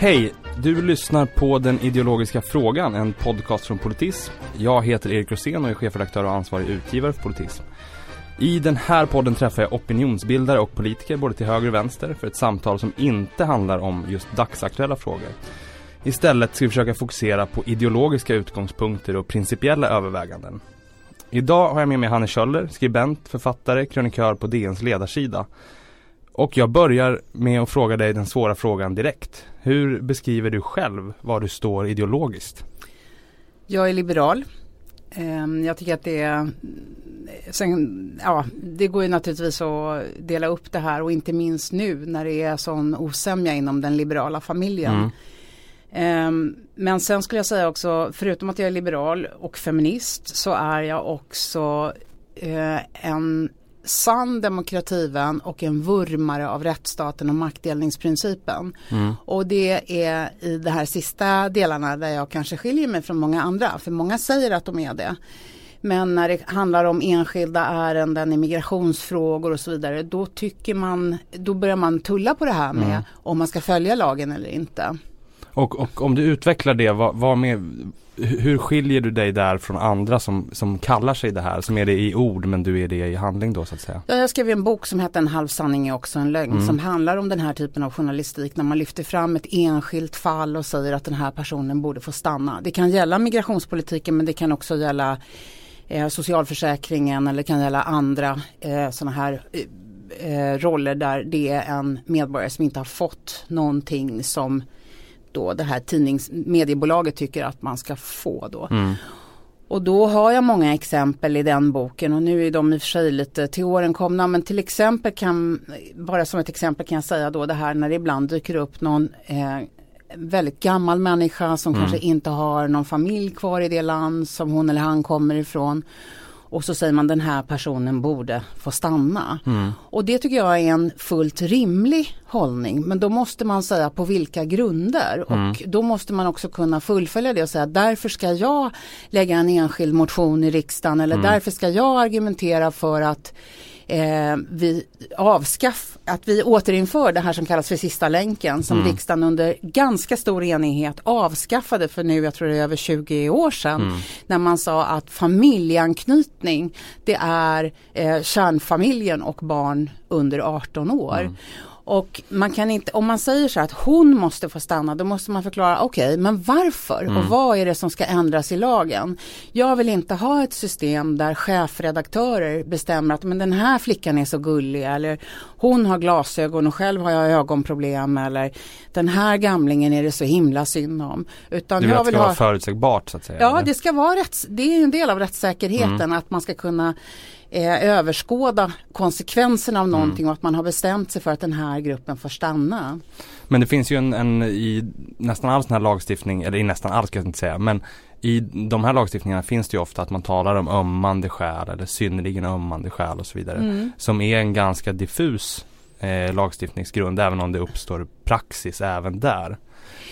Hej! Du lyssnar på Den ideologiska frågan, en podcast från Politism. Jag heter Erik Rosén och är chefredaktör och ansvarig utgivare för Politism. I den här podden träffar jag opinionsbildare och politiker både till höger och vänster för ett samtal som inte handlar om just dagsaktuella frågor. Istället ska vi försöka fokusera på ideologiska utgångspunkter och principiella överväganden. Idag har jag med mig Hanne Kjöller, skribent, författare, krönikör på DNs ledarsida. Och jag börjar med att fråga dig den svåra frågan direkt. Hur beskriver du själv var du står ideologiskt? Jag är liberal. Ehm, jag tycker att det är Sen, ja, det går ju naturligtvis att dela upp det här och inte minst nu när det är sån osämja inom den liberala familjen. Mm. Um, men sen skulle jag säga också, förutom att jag är liberal och feminist så är jag också uh, en sann demokrativän och en vurmare av rättsstaten och maktdelningsprincipen. Mm. Och det är i de här sista delarna där jag kanske skiljer mig från många andra. För många säger att de är det. Men när det handlar om enskilda ärenden, immigrationsfrågor och så vidare, då tycker man, då börjar man tulla på det här med mm. om man ska följa lagen eller inte. Och, och om du utvecklar det, vad, vad med, hur skiljer du dig där från andra som, som kallar sig det här, som är det i ord men du är det i handling då så att säga? Ja, jag skrev en bok som heter En halv sanning är också en lögn mm. som handlar om den här typen av journalistik när man lyfter fram ett enskilt fall och säger att den här personen borde få stanna. Det kan gälla migrationspolitiken men det kan också gälla eh, socialförsäkringen eller det kan gälla andra eh, sådana här eh, roller där det är en medborgare som inte har fått någonting som då det här tidningsmediebolaget tycker att man ska få då. Mm. Och då har jag många exempel i den boken och nu är de i och för sig lite till åren komna men till exempel kan, bara som ett exempel kan jag säga då det här när det ibland dyker upp någon eh, väldigt gammal människa som mm. kanske inte har någon familj kvar i det land som hon eller han kommer ifrån. Och så säger man den här personen borde få stanna. Mm. Och det tycker jag är en fullt rimlig hållning. Men då måste man säga på vilka grunder. Mm. Och då måste man också kunna fullfölja det och säga därför ska jag lägga en enskild motion i riksdagen. Eller mm. därför ska jag argumentera för att eh, vi avskaff, att vi återinför det här som kallas för sista länken som mm. riksdagen under ganska stor enighet avskaffade för nu, jag tror det är över 20 år sedan, mm. när man sa att familjeanknytning det är eh, kärnfamiljen och barn under 18 år. Mm. Och man kan inte, om man säger så att hon måste få stanna, då måste man förklara, okej, okay, men varför? Mm. Och vad är det som ska ändras i lagen? Jag vill inte ha ett system där chefredaktörer bestämmer att men den här flickan är så gullig eller hon har glasögon och själv har jag ögonproblem eller den här gamlingen är det så himla synd om. Utan du vill jag att det ska ha... vara förutsägbart så att säga? Ja, eller? det ska vara rätts... det är en del av rättssäkerheten mm. att man ska kunna eh, överskåda konsekvenserna av mm. någonting mm. och att man har bestämt sig för att den här gruppen får stanna. Men det finns ju en, en i nästan all sån här lagstiftning, eller i nästan all ska jag inte säga, men i de här lagstiftningarna finns det ju ofta att man talar om ömmande skäl eller synnerligen ömmande skäl och så vidare. Mm. Som är en ganska diffus eh, lagstiftningsgrund även om det uppstår praxis även där.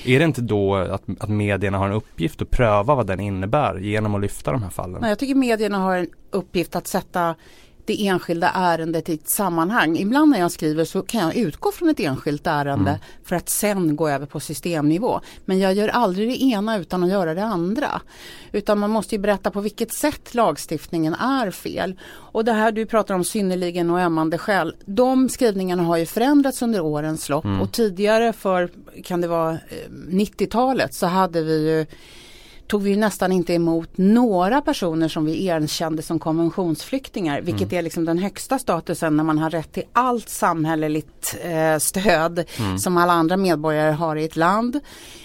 Är det inte då att, att medierna har en uppgift att pröva vad den innebär genom att lyfta de här fallen? Nej, jag tycker medierna har en uppgift att sätta det enskilda ärendet i ett sammanhang. Ibland när jag skriver så kan jag utgå från ett enskilt ärende mm. för att sen gå över på systemnivå. Men jag gör aldrig det ena utan att göra det andra. Utan man måste ju berätta på vilket sätt lagstiftningen är fel. Och det här du pratar om synnerligen och ömmande skäl. De skrivningarna har ju förändrats under årens lopp mm. och tidigare för, kan det vara 90-talet eh, så hade vi ju tog vi nästan inte emot några personer som vi erkände som konventionsflyktingar. Vilket mm. är liksom den högsta statusen när man har rätt till allt samhälleligt eh, stöd mm. som alla andra medborgare har i ett land.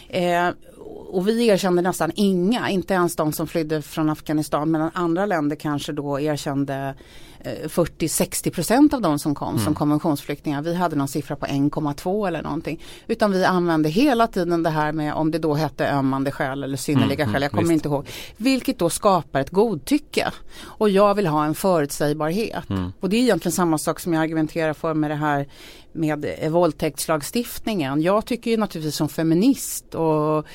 Eh, och vi erkände nästan inga, inte ens de som flydde från Afghanistan medan andra länder kanske då erkände 40-60 eh, procent av de som kom mm. som konventionsflyktingar. Vi hade någon siffra på 1,2 eller någonting. Utan vi använde hela tiden det här med om det då hette ömmande skäl eller synnerliga mm, skäl. Jag kommer visst. inte ihåg. Vilket då skapar ett godtycke. Och jag vill ha en förutsägbarhet. Mm. Och det är egentligen samma sak som jag argumenterar för med det här med eh, våldtäktslagstiftningen. Jag tycker ju naturligtvis som feminist och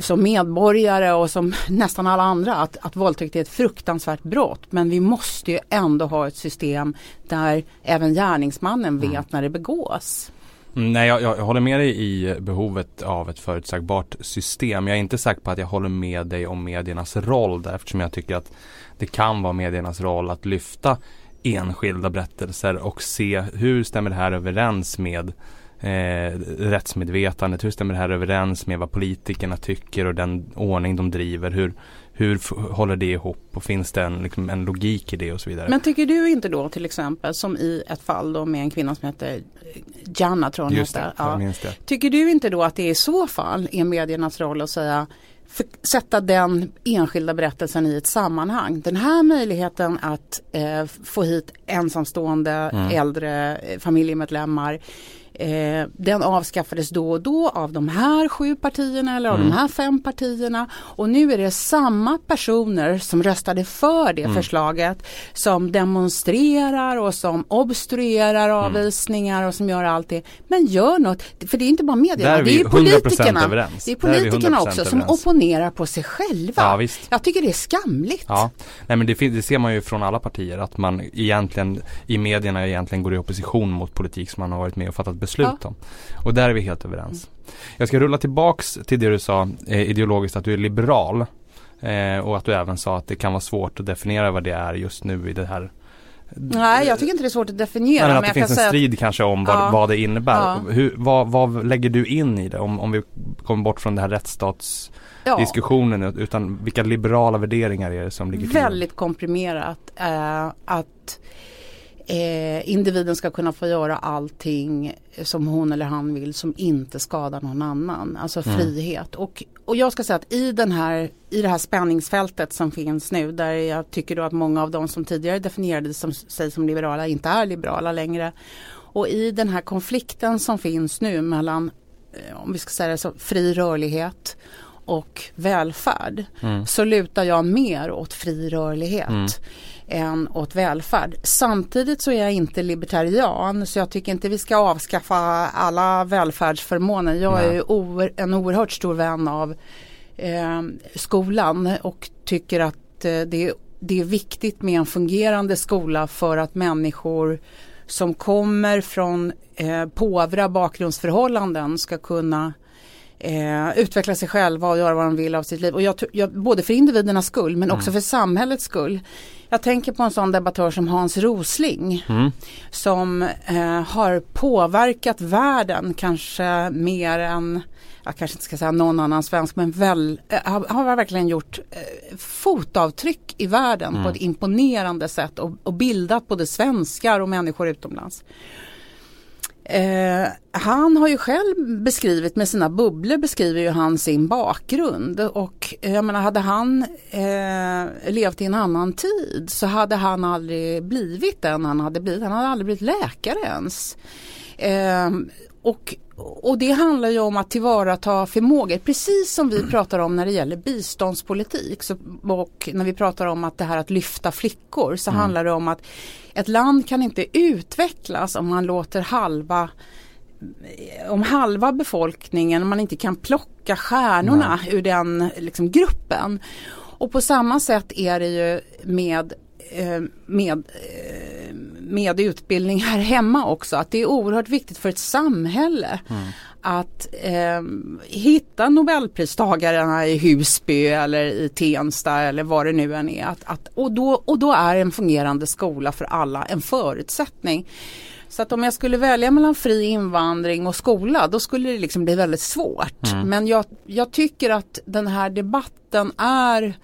som medborgare och som nästan alla andra att, att våldtäkt är ett fruktansvärt brott. Men vi måste ju ändå ha ett system där även gärningsmannen vet mm. när det begås. Mm, nej, jag, jag, håller med dig i behovet av ett förutsägbart system. Jag är inte säker på att jag håller med dig om mediernas roll där eftersom jag tycker att det kan vara mediernas roll att lyfta enskilda berättelser och se hur stämmer det här överens med eh, rättsmedvetandet? Hur stämmer det här överens med vad politikerna tycker och den ordning de driver? Hur, hur håller det ihop och finns det en, liksom, en logik i det och så vidare. Men tycker du inte då till exempel som i ett fall då med en kvinna som heter Janna tror hon Just det, ja. det. Tycker du inte då att det i så fall är mediernas roll att säga för, sätta den enskilda berättelsen i ett sammanhang. Den här möjligheten att eh, få hit ensamstående mm. äldre eh, familjemedlemmar Eh, den avskaffades då och då av de här sju partierna eller av mm. de här fem partierna. Och nu är det samma personer som röstade för det mm. förslaget som demonstrerar och som obstruerar mm. avvisningar och som gör allt det. Men gör något, för det är inte bara medierna, det är politikerna. Överens. Det är politikerna är också överens. som opponerar på sig själva. Ja, visst. Jag tycker det är skamligt. Ja, Nej, men det, det ser man ju från alla partier att man egentligen i medierna egentligen går i opposition mot politik som man har varit med och fattat beslut ja. om. Och där är vi helt överens. Mm. Jag ska rulla tillbaks till det du sa eh, ideologiskt att du är liberal. Eh, och att du även sa att det kan vara svårt att definiera vad det är just nu i det här Nej jag tycker inte det är svårt att definiera. Men att det finns en strid att... kanske om vad, ja. vad det innebär. Ja. Hur, vad, vad, lägger du in i det? Om, om vi kommer bort från det här rättstatsdiskussionen ja. utan vilka liberala värderingar är det som ligger till? Väldigt komprimerat. Eh, att eh, individen ska kunna få göra allting som hon eller han vill som inte skadar någon annan. Alltså mm. frihet. Och, och jag ska säga att i, den här, i det här spänningsfältet som finns nu där jag tycker då att många av de som tidigare definierade som, sig som liberala inte är liberala längre. Och i den här konflikten som finns nu mellan, eh, om vi ska säga det så, fri rörlighet och välfärd mm. så lutar jag mer åt fri rörlighet. Mm än åt välfärd. Samtidigt så är jag inte libertarian så jag tycker inte vi ska avskaffa alla välfärdsförmåner. Jag Nej. är oer, en oerhört stor vän av eh, skolan och tycker att eh, det, det är viktigt med en fungerande skola för att människor som kommer från eh, påvra bakgrundsförhållanden ska kunna eh, utveckla sig själva och göra vad de vill av sitt liv. Och jag, jag, både för individernas skull men också mm. för samhällets skull. Jag tänker på en sån debattör som Hans Rosling mm. som eh, har påverkat världen kanske mer än jag kanske inte ska säga någon annan svensk men väl, äh, har, har verkligen gjort äh, fotavtryck i världen mm. på ett imponerande sätt och, och bildat både svenskar och människor utomlands. Eh, han har ju själv beskrivit med sina bubblor beskriver ju han sin bakgrund och jag menar hade han eh, levt i en annan tid så hade han aldrig blivit den han hade blivit. Han hade aldrig blivit läkare ens. Eh, och, och det handlar ju om att tillvarata förmågor precis som vi pratar om när det gäller biståndspolitik så, och när vi pratar om att det här att lyfta flickor så mm. handlar det om att ett land kan inte utvecklas om man låter halva om halva befolkningen, om man inte kan plocka stjärnorna Nej. ur den liksom, gruppen. Och på samma sätt är det ju med, med, eh, med utbildning här hemma också. Att det är oerhört viktigt för ett samhälle mm. att eh, hitta nobelpristagarna i Husby eller i Tensta eller vad det nu än är. Att, att, och, då, och då är en fungerande skola för alla en förutsättning. Så att om jag skulle välja mellan fri invandring och skola då skulle det liksom bli väldigt svårt. Mm. Men jag, jag tycker att den här debatten är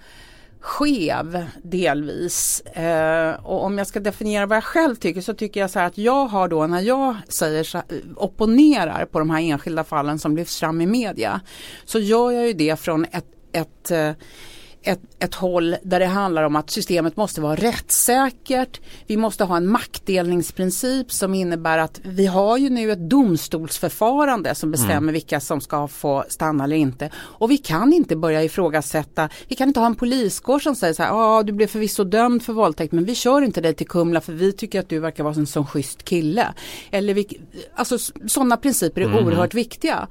skev delvis. Eh, och om jag ska definiera vad jag själv tycker så tycker jag så här att jag har då när jag säger så, eh, opponerar på de här enskilda fallen som lyfts fram i media så gör jag ju det från ett, ett eh, ett, ett håll där det handlar om att systemet måste vara rättssäkert. Vi måste ha en maktdelningsprincip som innebär att vi har ju nu ett domstolsförfarande som bestämmer mm. vilka som ska få stanna eller inte. Och vi kan inte börja ifrågasätta, vi kan inte ha en poliskår som säger så här, ja ah, du blev förvisso dömd för våldtäkt men vi kör inte dig till Kumla för vi tycker att du verkar vara en sån schysst kille. Eller vi, alltså sådana principer är mm. oerhört viktiga.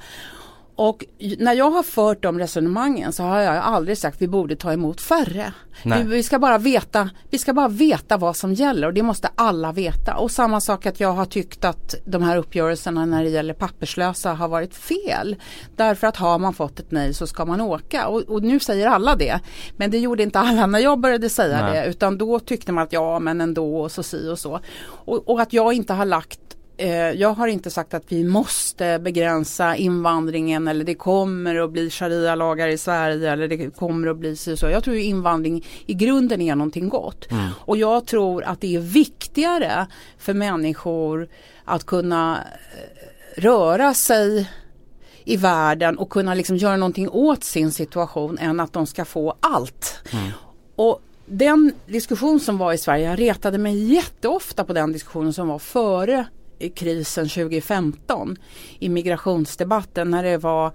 Och när jag har fört de resonemangen så har jag aldrig sagt att vi borde ta emot färre. Vi, vi, ska bara veta, vi ska bara veta vad som gäller och det måste alla veta. Och samma sak att jag har tyckt att de här uppgörelserna när det gäller papperslösa har varit fel. Därför att har man fått ett nej så ska man åka. Och, och nu säger alla det. Men det gjorde inte alla när jag började säga nej. det. Utan då tyckte man att ja men ändå och så si och så. Och, och att jag inte har lagt jag har inte sagt att vi måste begränsa invandringen eller det kommer att bli sharia-lagar i Sverige eller det kommer att bli så. Jag tror invandring i grunden är någonting gott. Mm. Och jag tror att det är viktigare för människor att kunna eh, röra sig i världen och kunna liksom göra någonting åt sin situation än att de ska få allt. Mm. Och den diskussion som var i Sverige, jag retade mig jätteofta på den diskussionen som var före krisen 2015 i migrationsdebatten när det var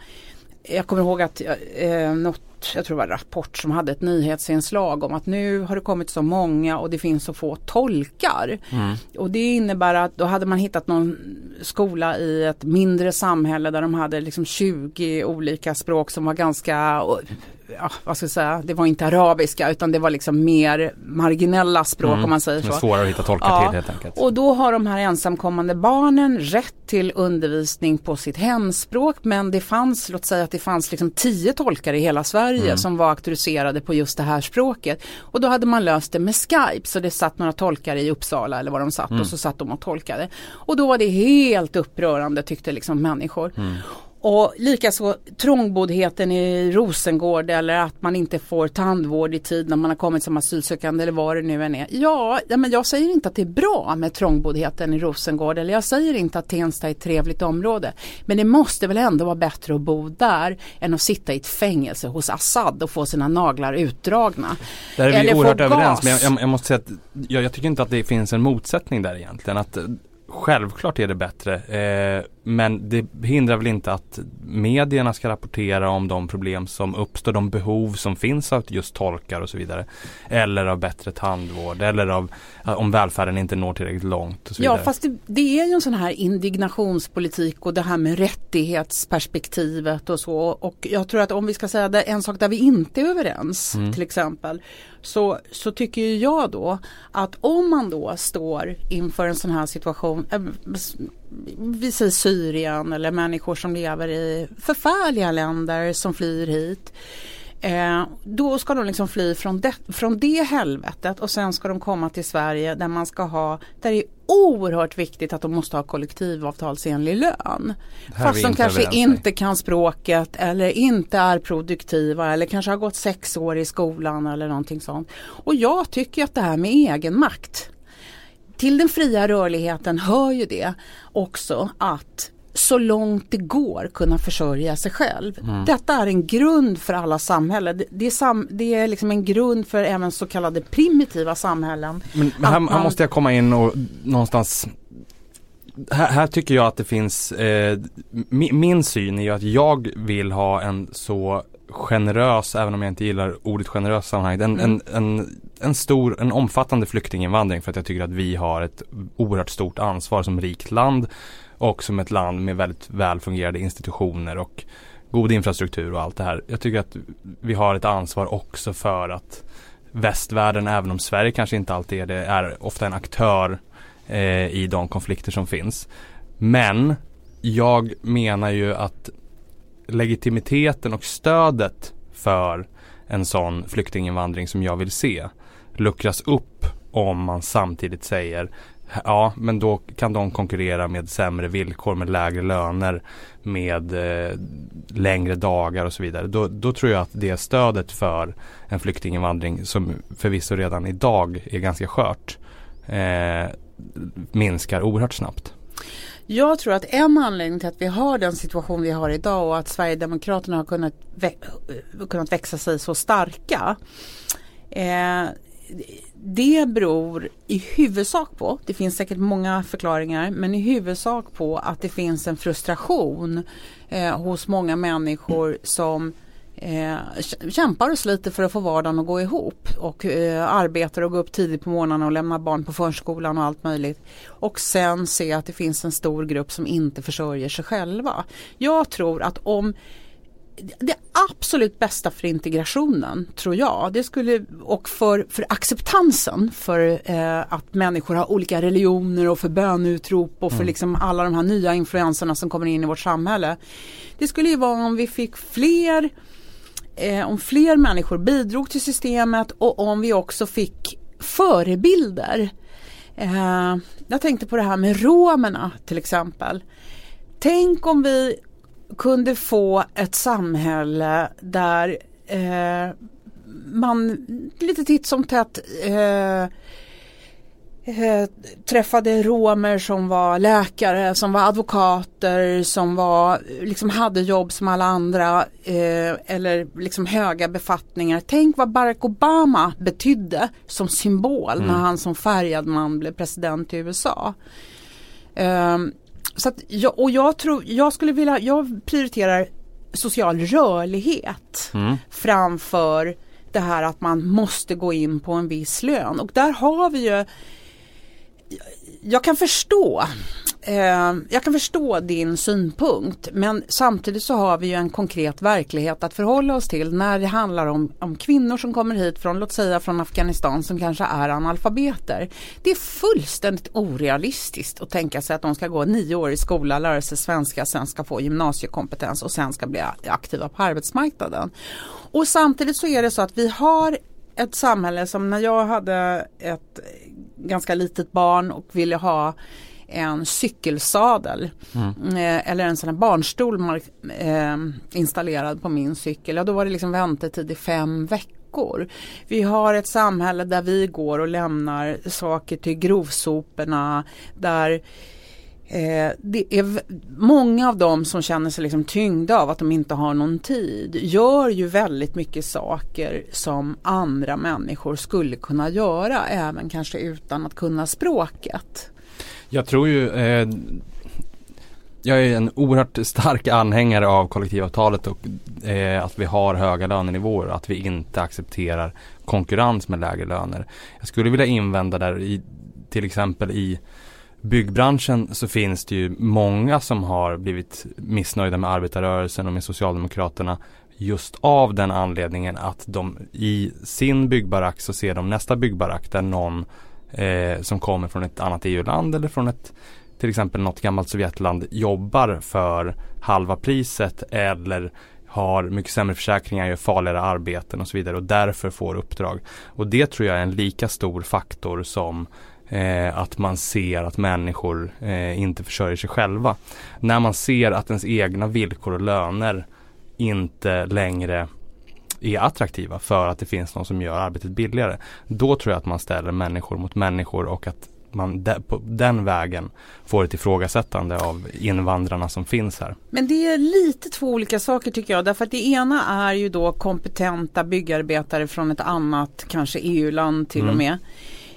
jag kommer ihåg att eh, något, jag tror det var Rapport som hade ett nyhetsinslag om att nu har det kommit så många och det finns så få tolkar. Mm. Och det innebär att då hade man hittat någon skola i ett mindre samhälle där de hade liksom 20 olika språk som var ganska ja, vad ska jag säga, det var inte arabiska utan det var liksom mer marginella språk mm. om man säger så. Svårare att hitta tolkar ja. till helt enkelt. Och då har de här ensamkommande barnen rätt till undervisning på sitt hemspråk men det fanns, låt säga att det fanns liksom tio tolkar i hela Sverige mm. som var auktoriserade på just det här språket. Och då hade man löst det med Skype så det satt några tolkar i Uppsala eller var de satt mm. och så satt de och tolkade. Och då var det helt upprörande tyckte liksom människor. Och likaså trångboddheten i Rosengård eller att man inte får tandvård i tid när man har kommit som asylsökande eller vad det nu än är. Ja, ja men jag säger inte att det är bra med trångboddheten i Rosengård eller jag säger inte att Tensta är ett trevligt område. Men det måste väl ändå vara bättre att bo där än att sitta i ett fängelse hos Assad och få sina naglar utdragna. Där är vi eller oerhört överens men jag, jag, måste säga att jag, jag tycker inte att det finns en motsättning där egentligen. Att Självklart är det bättre eh, men det hindrar väl inte att medierna ska rapportera om de problem som uppstår, de behov som finns av just tolkar och så vidare. Eller av bättre tandvård eller av om välfärden inte når tillräckligt långt. Och så ja fast det, det, är ju en sån här indignationspolitik och det här med rättighetsperspektivet och så. Och jag tror att om vi ska säga det, en sak där vi inte är överens mm. till exempel så, så tycker jag då att om man då står inför en sån här situation, äh, vi säger Syrien eller människor som lever i förfärliga länder som flyr hit. Eh, då ska de liksom fly från det, från det helvetet och sen ska de komma till Sverige där man ska ha, där det är oerhört viktigt att de måste ha kollektivavtalsenlig lön. Fast de kanske inte kan språket eller inte är produktiva eller kanske har gått sex år i skolan eller någonting sånt. Och jag tycker att det här med egen makt till den fria rörligheten hör ju det också att så långt det går kunna försörja sig själv. Mm. Detta är en grund för alla samhällen. Det, är, sam, det är liksom en grund för även så kallade primitiva samhällen. Men, men här, man, här, måste jag komma in och någonstans här, här tycker jag att det finns, eh, min, min syn är ju att jag vill ha en så generös, även om jag inte gillar ordet generös sammanhang, en, mm. en, en, en, stor, en omfattande flyktinginvandring för att jag tycker att vi har ett oerhört stort ansvar som rikt land och som ett land med väldigt väl fungerande institutioner och god infrastruktur och allt det här. Jag tycker att vi har ett ansvar också för att västvärlden, även om Sverige kanske inte alltid är det, är ofta en aktör eh, i de konflikter som finns. Men jag menar ju att legitimiteten och stödet för en sån flyktinginvandring som jag vill se luckras upp om man samtidigt säger Ja, men då kan de konkurrera med sämre villkor, med lägre löner, med eh, längre dagar och så vidare. Då, då, tror jag att det stödet för en flyktinginvandring som förvisso redan idag är ganska skört eh, minskar oerhört snabbt. Jag tror att en anledning till att vi har den situation vi har idag och att Sverigedemokraterna har kunnat, vä eh, kunnat växa sig så starka eh, det beror i huvudsak på, det finns säkert många förklaringar, men i huvudsak på att det finns en frustration eh, hos många människor som eh, kämpar och sliter för att få vardagen att gå ihop och eh, arbetar och går upp tidigt på morgonen och lämnar barn på förskolan och allt möjligt. Och sen se att det finns en stor grupp som inte försörjer sig själva. Jag tror att om det absolut bästa för integrationen tror jag det skulle och för, för acceptansen för eh, att människor har olika religioner och för bönutrop och för mm. liksom alla de här nya influenserna som kommer in i vårt samhälle. Det skulle ju vara om vi fick fler eh, om fler människor bidrog till systemet och om vi också fick förebilder. Eh, jag tänkte på det här med romerna till exempel. Tänk om vi kunde få ett samhälle där eh, man lite titt som tätt eh, eh, träffade romer som var läkare, som var advokater, som var, liksom hade jobb som alla andra eh, eller liksom höga befattningar. Tänk vad Barack Obama betydde som symbol mm. när han som färgad man blev president i USA. Um, så att jag, och jag tror, jag skulle vilja, jag prioriterar social rörlighet mm. framför det här att man måste gå in på en viss lön och där har vi ju jag kan förstå eh, jag kan förstå din synpunkt men samtidigt så har vi ju en konkret verklighet att förhålla oss till när det handlar om, om kvinnor som kommer hit från, låt säga från Afghanistan som kanske är analfabeter. Det är fullständigt orealistiskt att tänka sig att de ska gå nio år i skola, lära sig svenska, sen ska få gymnasiekompetens och sen ska bli aktiva på arbetsmarknaden. Och samtidigt så är det så att vi har ett samhälle som när jag hade ett ganska litet barn och ville ha en cykelsadel mm. eh, eller en sån här barnstol eh, installerad på min cykel. Ja, då var det liksom väntetid i fem veckor. Vi har ett samhälle där vi går och lämnar saker till grovsoporna där Eh, det är många av dem som känner sig liksom tyngda av att de inte har någon tid gör ju väldigt mycket saker som andra människor skulle kunna göra även kanske utan att kunna språket. Jag tror ju eh, jag är en oerhört stark anhängare av kollektivavtalet och eh, att vi har höga lönenivåer. Att vi inte accepterar konkurrens med lägre löner. Jag skulle vilja invända där i till exempel i byggbranschen så finns det ju många som har blivit missnöjda med arbetarrörelsen och med Socialdemokraterna just av den anledningen att de i sin byggbarack så ser de nästa byggbarack där någon eh, som kommer från ett annat EU-land eller från ett till exempel något gammalt Sovjetland jobbar för halva priset eller har mycket sämre försäkringar, gör farligare arbeten och så vidare och därför får uppdrag. Och det tror jag är en lika stor faktor som Eh, att man ser att människor eh, inte försörjer sig själva. När man ser att ens egna villkor och löner inte längre är attraktiva för att det finns någon som gör arbetet billigare. Då tror jag att man ställer människor mot människor och att man de, på den vägen får ett ifrågasättande av invandrarna som finns här. Men det är lite två olika saker tycker jag. Därför att det ena är ju då kompetenta byggarbetare från ett annat, kanske EU-land till mm. och med.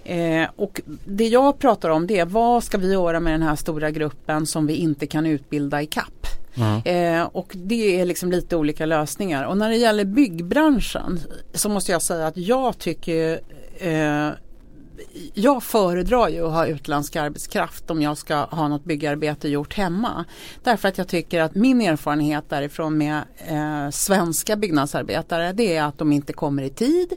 Eh, och det jag pratar om det är vad ska vi göra med den här stora gruppen som vi inte kan utbilda i kapp. Mm. Eh, och det är liksom lite olika lösningar. Och när det gäller byggbranschen så måste jag säga att jag tycker eh, jag föredrar ju att ha utländsk arbetskraft om jag ska ha något byggarbete gjort hemma. Därför att jag tycker att min erfarenhet därifrån med eh, svenska byggnadsarbetare det är att de inte kommer i tid,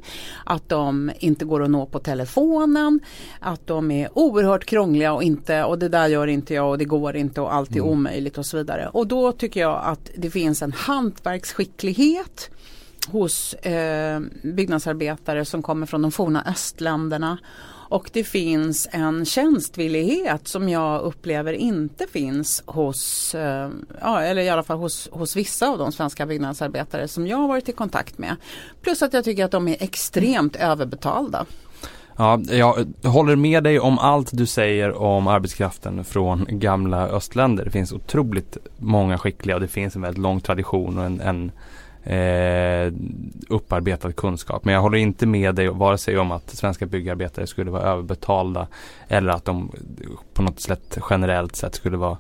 att de inte går att nå på telefonen, att de är oerhört krångliga och inte och det där gör inte jag och det går inte och allt är mm. omöjligt och så vidare. Och då tycker jag att det finns en hantverksskicklighet hos eh, byggnadsarbetare som kommer från de forna östländerna. Och det finns en tjänstvillighet som jag upplever inte finns hos, eh, ja, eller i alla fall hos, hos vissa av de svenska byggnadsarbetare som jag har varit i kontakt med. Plus att jag tycker att de är extremt överbetalda. Ja, jag håller med dig om allt du säger om arbetskraften från gamla östländer. Det finns otroligt många skickliga och det finns en väldigt lång tradition och en, en eh, upparbetad kunskap. Men jag håller inte med dig vare sig om att svenska byggarbetare skulle vara överbetalda eller att de på något sätt generellt sett skulle vara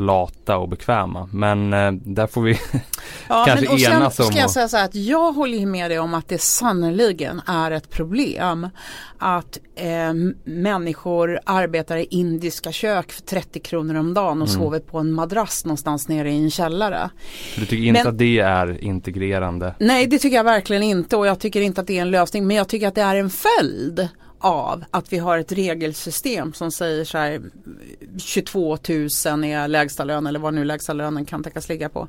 lata och bekväma. Men eh, där får vi ja, kanske men, och sen enas om. Ska jag säga så här att jag håller med dig om att det sannoliken är ett problem att eh, människor arbetar i indiska kök för 30 kronor om dagen och Mm. sover på en madrass någonstans nere i en källare. Du tycker inte Men- att det är integrerande? Nej det tycker jag verkligen inte och jag tycker inte att det är en lösning men jag tycker att det är en följd av att vi har ett regelsystem som säger så här 22 000 är lägsta lön eller vad nu lägsta lönen kan tänkas ligga på.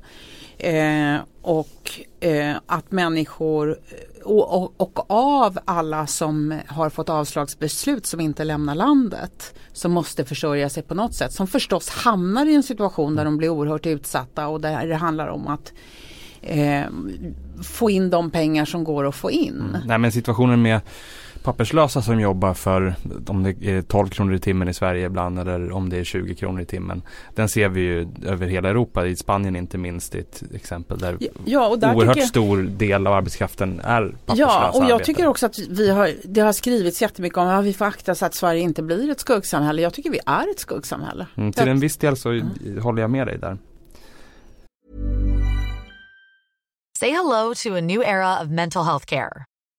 Eh, och eh, att människor och, och, och av alla som har fått avslagsbeslut som inte lämnar landet som måste försörja sig på något sätt som förstås hamnar i en situation där de blir oerhört utsatta och där det handlar om att eh, få in de pengar som går att få in. Mm. Nej men situationen med papperslösa som jobbar för om det är 12 kronor i timmen i Sverige ibland eller om det är 20 kronor i timmen. Den ser vi ju över hela Europa, i Spanien inte minst, ett exempel där Ja, och där oerhört jag, stor del av arbetskraften är papperslösa Ja, och jag arbetare. tycker också att vi har, det har skrivits jättemycket om att vi får akta så att Sverige inte blir ett skuggsamhälle. Jag tycker vi är ett skuggsamhälle. Mm, till en viss del så håller jag med dig där. Say hello to a new era of mental health care.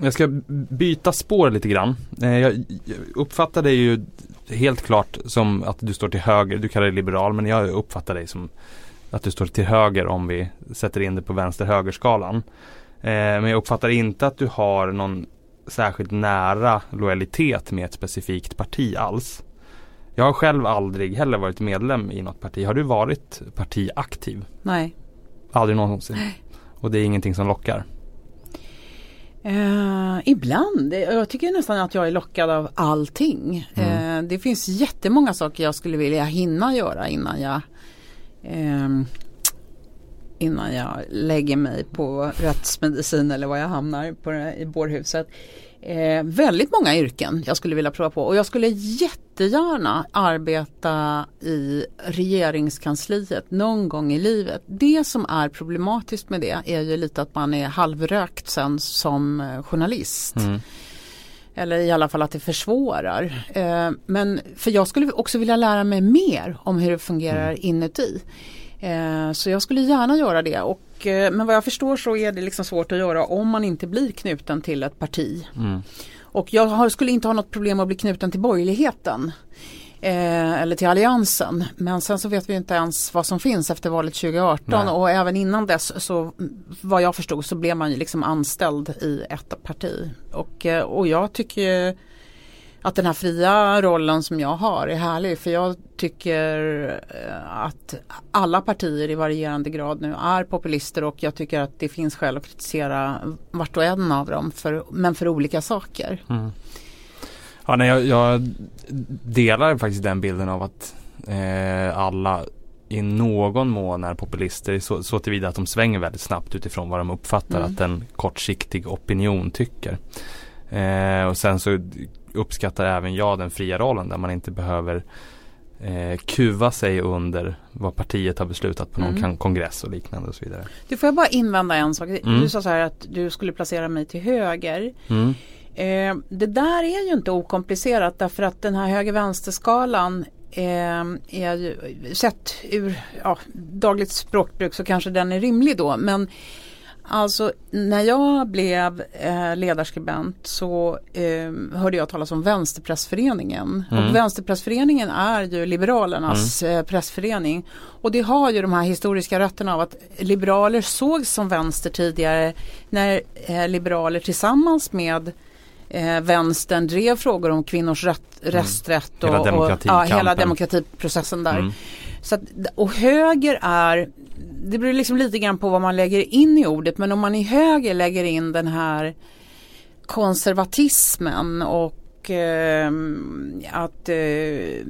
jag ska byta spår lite grann. Eh, jag, uppfattar dig ju helt klart som att du står till höger. Du kallar dig liberal men jag uppfattar dig som att du står till höger om vi sätter in det på vänster-höger-skalan. Eh, men jag uppfattar inte att du har någon särskilt nära lojalitet med ett specifikt parti alls. Jag har själv aldrig heller varit medlem i något parti. Har du varit partiaktiv? Nej. Aldrig någonsin. Och det är ingenting som lockar. Eh, ibland. Jag tycker nästan att jag är lockad av allting. Mm. Eh, det finns jättemånga saker jag skulle vilja hinna göra innan jag ehm, innan jag lägger mig på rättsmedicin eller var jag hamnar på i bårhuset. Eh, väldigt många yrken jag skulle vilja prova på och jag skulle jättegärna arbeta i regeringskansliet någon gång i livet. Det som är problematiskt med det är ju lite att man är halvrökt sen som eh, journalist. Mm. Eller i alla fall att det försvårar. Eh, men för jag skulle också vilja lära mig mer om hur det fungerar Mm. inuti. Eh, så jag skulle gärna göra det. Och, eh, men vad jag förstår så är det liksom svårt att göra om man inte blir knuten till ett parti. Mm. Och jag skulle inte ha något problem att bli knuten till borgerligheten. Eh, eller till alliansen. Men sen så vet vi inte ens vad som finns efter valet 2018 Nej. och även innan dess så vad jag förstod så blev man ju liksom anställd i ett parti. Och, eh, och jag tycker att den här fria rollen som jag har är härlig för jag tycker eh, att alla partier i varierande grad nu är populister och jag tycker att det finns skäl att kritisera vart och en av dem för, men för olika saker. Mm. Ja, nej, jag, jag delar faktiskt den bilden av att eh, alla i någon mån är populister så, så tillvida att de svänger väldigt snabbt utifrån vad de uppfattar Mm. att en kortsiktig opinion tycker. Eh, och sen så uppskattar även jag den fria rollen där man inte behöver eh, kuva sig under vad partiet har beslutat på någon Mm. kongress och liknande och så vidare. Du får jag bara invända en sak. Mm. Du sa så här att du skulle placera mig till höger. Mm. Eh, det där är ju inte okomplicerat därför att den här höger-vänster-skalan eh, är ju, sett ur ja, dagligt språkbruk så kanske den är rimlig då men Alltså när jag blev eh, ledarskribent så eh, hörde jag talas om Vänsterpressföreningen. Mm. Och Vänsterpressföreningen är ju Liberalernas mm. eh, pressförening. Och det har ju de här historiska rötterna av att liberaler sågs som vänster tidigare när eh, liberaler tillsammans med eh, vänstern drev frågor om kvinnors rätt, mm. rösträtt och, hela, och ja, hela demokratiprocessen där. Mm. Så att, och höger är det beror liksom lite grann på vad man lägger in i ordet men om man i höger lägger in den här konservatismen och eh, att eh,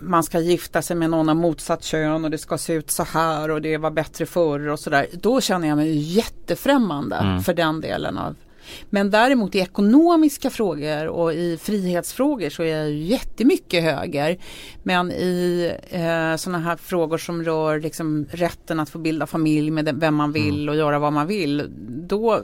man ska gifta sig med någon av motsatt kön och det ska se ut så här och det var bättre förr och sådär. Då känner jag mig jättefrämmande mm. för den delen av men däremot i ekonomiska frågor och i frihetsfrågor så är jag jättemycket höger. Men i eh, sådana här frågor som rör liksom rätten att få bilda familj med vem man vill mm. och göra vad man vill. Då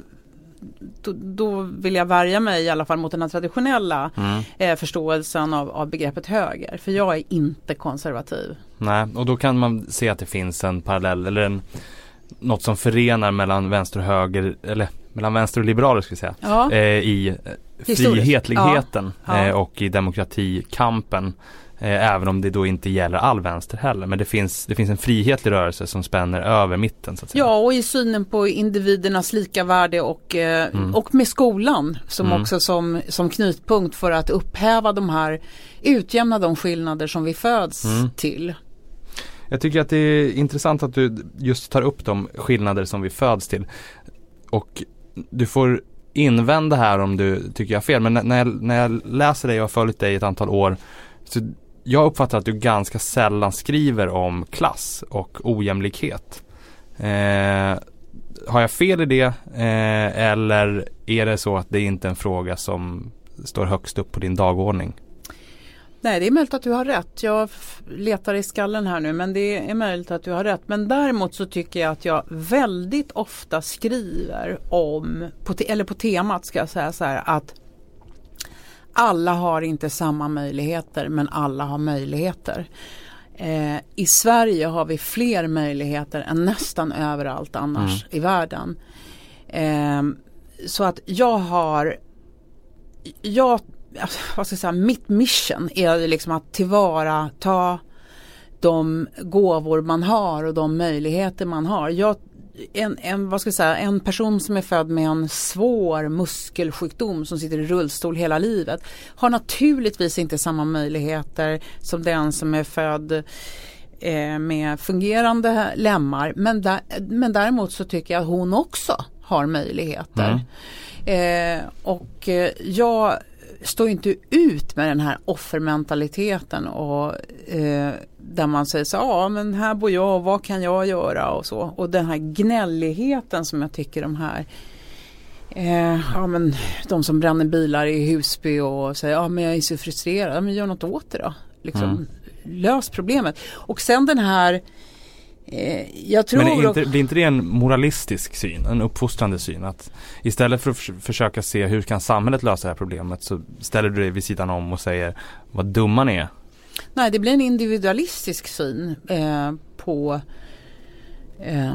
då, då, vill jag värja mig i alla fall mot den här traditionella mm. eh, förståelsen av, av, begreppet höger. För jag är inte konservativ. Nej, och då kan man se att det finns en parallell eller en, något som förenar mellan vänster och höger eller mellan vänster och liberaler ska vi säga, ja. eh, i eh, frihetligheten ja. Eh, och i demokratikampen. Även om det då inte gäller all vänster heller. Men det finns, det finns en frihetlig rörelse som spänner över mitten. Så att säga. Ja och i synen på individernas lika värde och, mm. och med skolan som mm. också som, som knutpunkt för att upphäva de här, utjämna de skillnader som vi föds mm. till. Jag tycker att det är intressant att du just tar upp de skillnader som vi föds till. Och du får invända här om du tycker jag har fel. Men när jag, när jag läser dig och har följt dig ett antal år. Så jag uppfattar att du ganska sällan skriver om klass och ojämlikhet. Eh, har jag fel i det eh, eller är det så att det inte är en fråga som står högst upp på din dagordning? Nej det är möjligt att du har rätt. Jag letar i skallen här nu men det är möjligt att du har rätt. Men däremot så tycker jag att jag väldigt ofta skriver om, på eller på temat ska jag säga så här att alla har inte samma möjligheter men alla har möjligheter. Eh, I Sverige har vi fler möjligheter än nästan överallt annars mm. i världen. Eh, så att jag har jag vad ska jag säga, mitt mission är liksom att tillvarata de gåvor man har och de möjligheter man har. Jag, en, en, vad ska jag säga, en person som är född med en svår muskelsjukdom som sitter i rullstol hela livet har naturligtvis inte samma möjligheter som den som är född eh, med fungerande lemmar. Men, där, men däremot så tycker jag att hon också har möjligheter. Mm. Eh, och eh, jag står inte ut med den här offermentaliteten och eh, där man säger så ja men här bor jag vad kan jag göra och så och den här gnälligheten som jag tycker de här eh, ja men de som bränner bilar i Husby och säger ja men jag är så frustrerad, ja, men gör något åt det då. Liksom, mm. Lös problemet. Och sen den här jag tror Men inte, blir inte det en moralistisk syn, en uppfostrande syn? Att istället för att försöka se hur kan samhället lösa det här problemet så ställer du dig vid sidan om och säger vad dumma ni är. Nej, det blir en individualistisk syn eh, på, eh,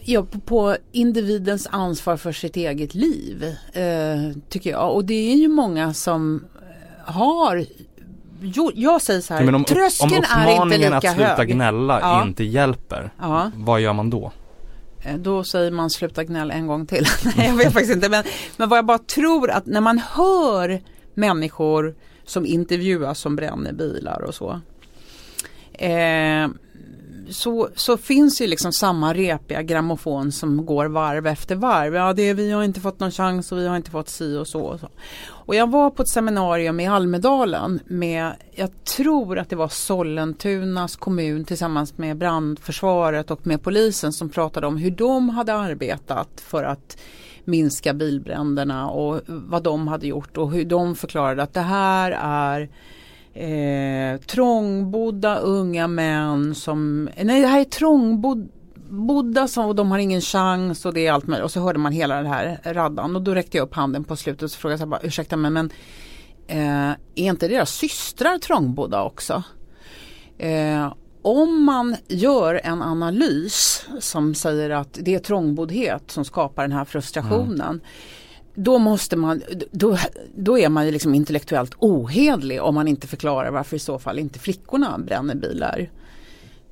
ja, på, på, individens ansvar för sitt eget liv. Eh, tycker jag. Och det är ju många som har jo, jag säger så här, om, tröskeln är inte lika hög. att sluta gnälla ja. inte hjälper, ja. vad gör man då? Eh, då säger man sluta gnälla en gång till. Nej jag vet faktiskt inte men, men vad jag bara tror att när man hör människor som intervjuas som bränner bilar och så. Eh, så, så finns ju liksom samma repiga grammofon som går varv efter varv. Ja, det är, vi har inte fått någon chans och vi har inte fått si och så. Och, så. och jag var på ett seminarium i Almedalen med, jag tror att det var Sollentunas kommun tillsammans med brandförsvaret och med polisen som pratade om hur de hade arbetat för att minska bilbränderna och vad de hade gjort och hur de förklarade att det här är eh, trångbodda unga män som, nej det här är trångbodda som, och de har ingen chans och det är allt möjligt. Och så hörde man hela den här raddan och då räckte jag upp handen på slutet och så frågade jag bara, ursäkta mig men eh, är inte deras systrar trångbodda också? Eh, om man gör en analys som säger att det är trångboddhet som skapar den här frustrationen. Mm. Då måste man, då, då är man ju liksom intellektuellt ohedlig om man inte förklarar varför i så fall inte flickorna bränner bilar.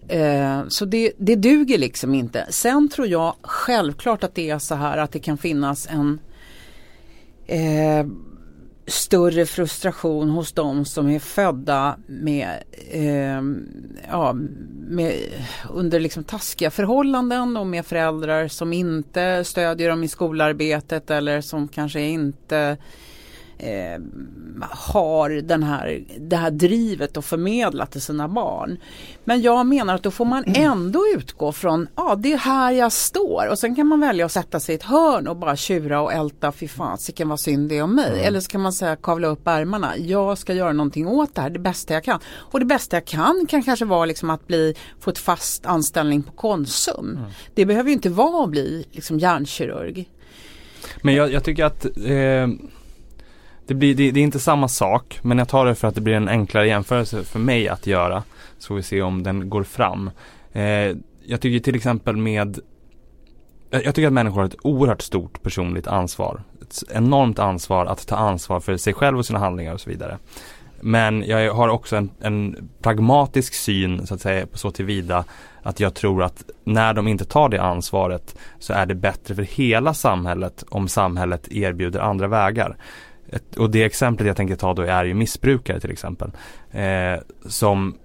Eh, så det, det duger liksom inte. Sen tror jag självklart att det är så här att det kan finnas en eh, större frustration hos de som är födda med, eh, ja, med, under liksom taskiga förhållanden och med föräldrar som inte stödjer dem i skolarbetet eller som kanske inte eh, har den här, det här drivet att förmedla till sina barn. Men jag menar att då får man mm. ändå utgå från, ja det är här jag står och sen kan man välja att sätta sig i ett hörn och bara tjura och älta, fy fasiken vad synd det är om mig. Mm. Eller så kan man säga kavla upp ärmarna, jag ska göra någonting åt det här, det bästa jag kan. Och det bästa jag kan kan kanske vara liksom att bli, få ett fast anställning på Konsum. Mm. Det behöver ju inte vara att bli liksom hjärnkirurg. Men jag, jag tycker att eh det, blir, det, det, är inte samma sak men jag tar det för att det blir en enklare jämförelse för mig att göra. Så får vi se om den går fram. Eh, jag tycker till exempel med jag tycker att människor har ett oerhört stort personligt ansvar. Ett enormt ansvar att ta ansvar för sig själv och sina handlingar och så vidare. Men jag har också en, en pragmatisk syn så att säga så tillvida att jag tror att när de inte tar det ansvaret så är det bättre för hela samhället om samhället erbjuder andra vägar. Ett, och det exemplet jag tänker ta då är ju missbrukare till exempel. Eh, som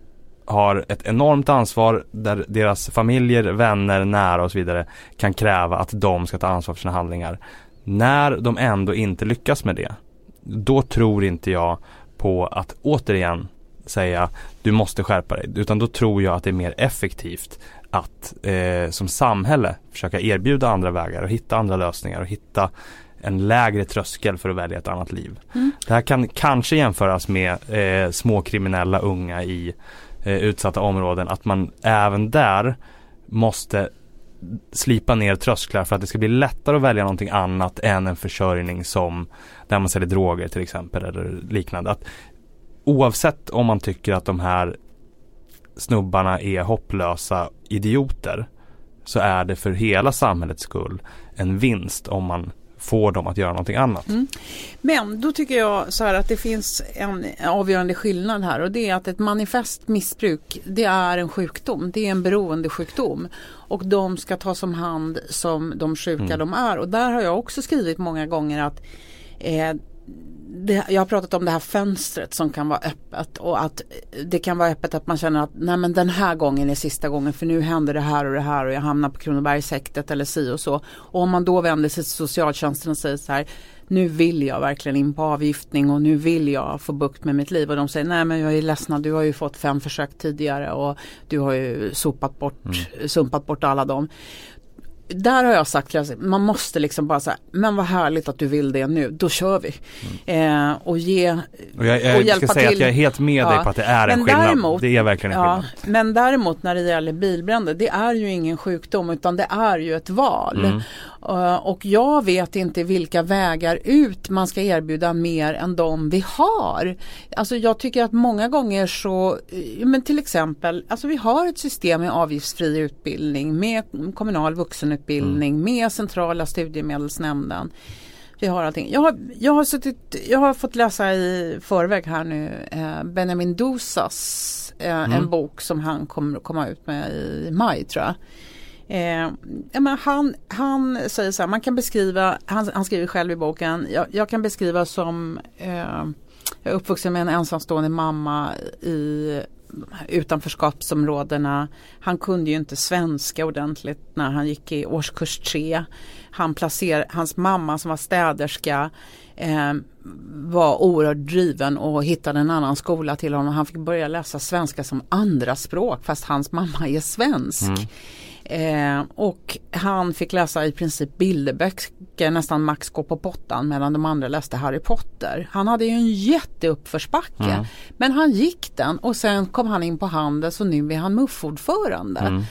har ett enormt ansvar där deras familjer, vänner, nära och så vidare kan kräva att de ska ta ansvar för sina handlingar. När de ändå inte lyckas med det, då tror inte jag på att återigen säga du måste skärpa dig. Utan då tror jag att det är mer effektivt att eh, som samhälle försöka erbjuda andra vägar och hitta andra lösningar och hitta en lägre tröskel för att välja ett annat liv. Mm. Det här kan kanske jämföras med eh, småkriminella unga i eh, utsatta områden. Att man även där måste slipa ner trösklar för att det ska bli lättare att välja någonting annat än en försörjning som där man säljer droger till exempel eller liknande. Att oavsett om man tycker att de här snubbarna är hopplösa idioter så är det för hela samhällets skull en vinst om man får dem att göra någonting annat. Mm. Men då tycker jag så här att det finns en avgörande skillnad här och det är att ett manifest missbruk det är en sjukdom, det är en beroendesjukdom och de ska tas om hand som de sjuka mm. de är och där har jag också skrivit många gånger att eh, det, jag har pratat om det här fönstret som kan vara öppet och att det kan vara öppet att man känner att nej men den här gången är sista gången för nu händer det här och det här och jag hamnar på Kronobergshäktet eller si och så. Och om man då vänder sig till socialtjänsten och säger så här nu vill jag verkligen in på avgiftning och nu vill jag få bukt med mitt liv och de säger nej men jag är ledsna du har ju fått fem försök tidigare och du har ju sopat bort, mm. sumpat bort alla dem där har jag sagt man måste liksom bara säga, men vad härligt att du vill det nu, då kör vi. Mm. Eh, och ge och, jag, jag och hjälpa ska säga till. att jag är helt med ja. dig på att det är en men skillnad. Däremot, det är verkligen en ja, skillnad. Men däremot när det gäller bilbränder, det är ju ingen sjukdom utan det är ju ett val. Mm. Uh, och jag vet inte vilka vägar ut man ska erbjuda mer än de vi har. Alltså jag tycker att många gånger så, men till exempel, alltså vi har ett system med avgiftsfri utbildning med kommunal vuxenutbildning mm. med centrala studiemedelsnämnden. Vi har allting. Jag har, jag har, suttit, jag har fått läsa i förväg här nu eh, Benjamin Dosas eh, mm. en bok som han kommer komma ut med i maj tror jag. Eh, men han, han säger så här, man kan beskriva, han, han skriver själv i boken, jag, jag kan beskriva som eh, jag är uppvuxen med en ensamstående mamma i utanförskapsområdena. Han kunde ju inte svenska ordentligt när han gick i årskurs tre. Han placer, hans mamma som var städerska eh, var oerhört driven och hittade en annan skola till honom. Han fick börja läsa svenska som andra språk fast hans mamma är svensk. Mm. Eh, och han fick läsa i princip bilderböcker, nästan max gå på pottan medan de andra läste Harry Potter. Han hade ju en jätteuppförsbacke. Mm. Men han gick den och sen kom han in på Handels och nu är han muffordförande. Mm.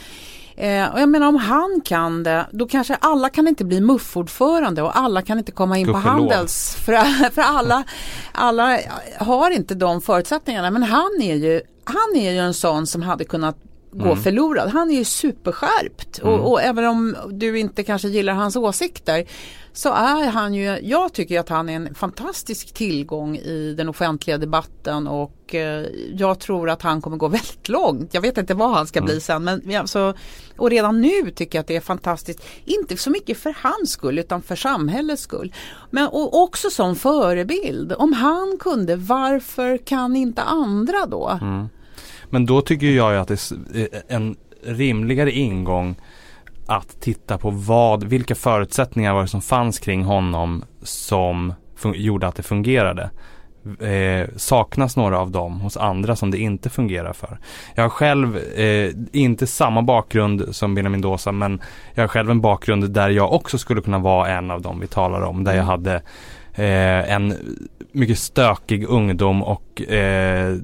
Eh, och jag menar om han kan det, då kanske alla kan inte bli muffordförande och alla kan inte komma in på Handels. För, för alla, alla har inte de förutsättningarna. Men han är ju, han är ju en sån som hade kunnat gå mm. förlorad. Han är ju superskärpt mm. och, och, även om du inte kanske gillar hans åsikter så är han ju, jag tycker att han är en fantastisk tillgång i den offentliga debatten och eh, jag tror att han kommer gå väldigt långt. Jag vet inte vad han ska mm. bli sen men alltså, och redan nu tycker jag att det är fantastiskt. Inte så mycket för hans skull utan för samhällets skull. Men och också som förebild. Om han kunde, varför kan inte andra då? Mm. Men då tycker jag ju att det är en rimligare ingång att titta på vad, vilka förutsättningar var det som fanns kring honom som gjorde att det fungerade. Eh, saknas några av dem hos andra som det inte fungerar för. Jag har själv eh, inte samma bakgrund som Benjamin Dosa men jag har själv en bakgrund där jag också skulle kunna vara en av dem vi talar om. Där jag mm. hade eh, en mycket stökig ungdom och eh,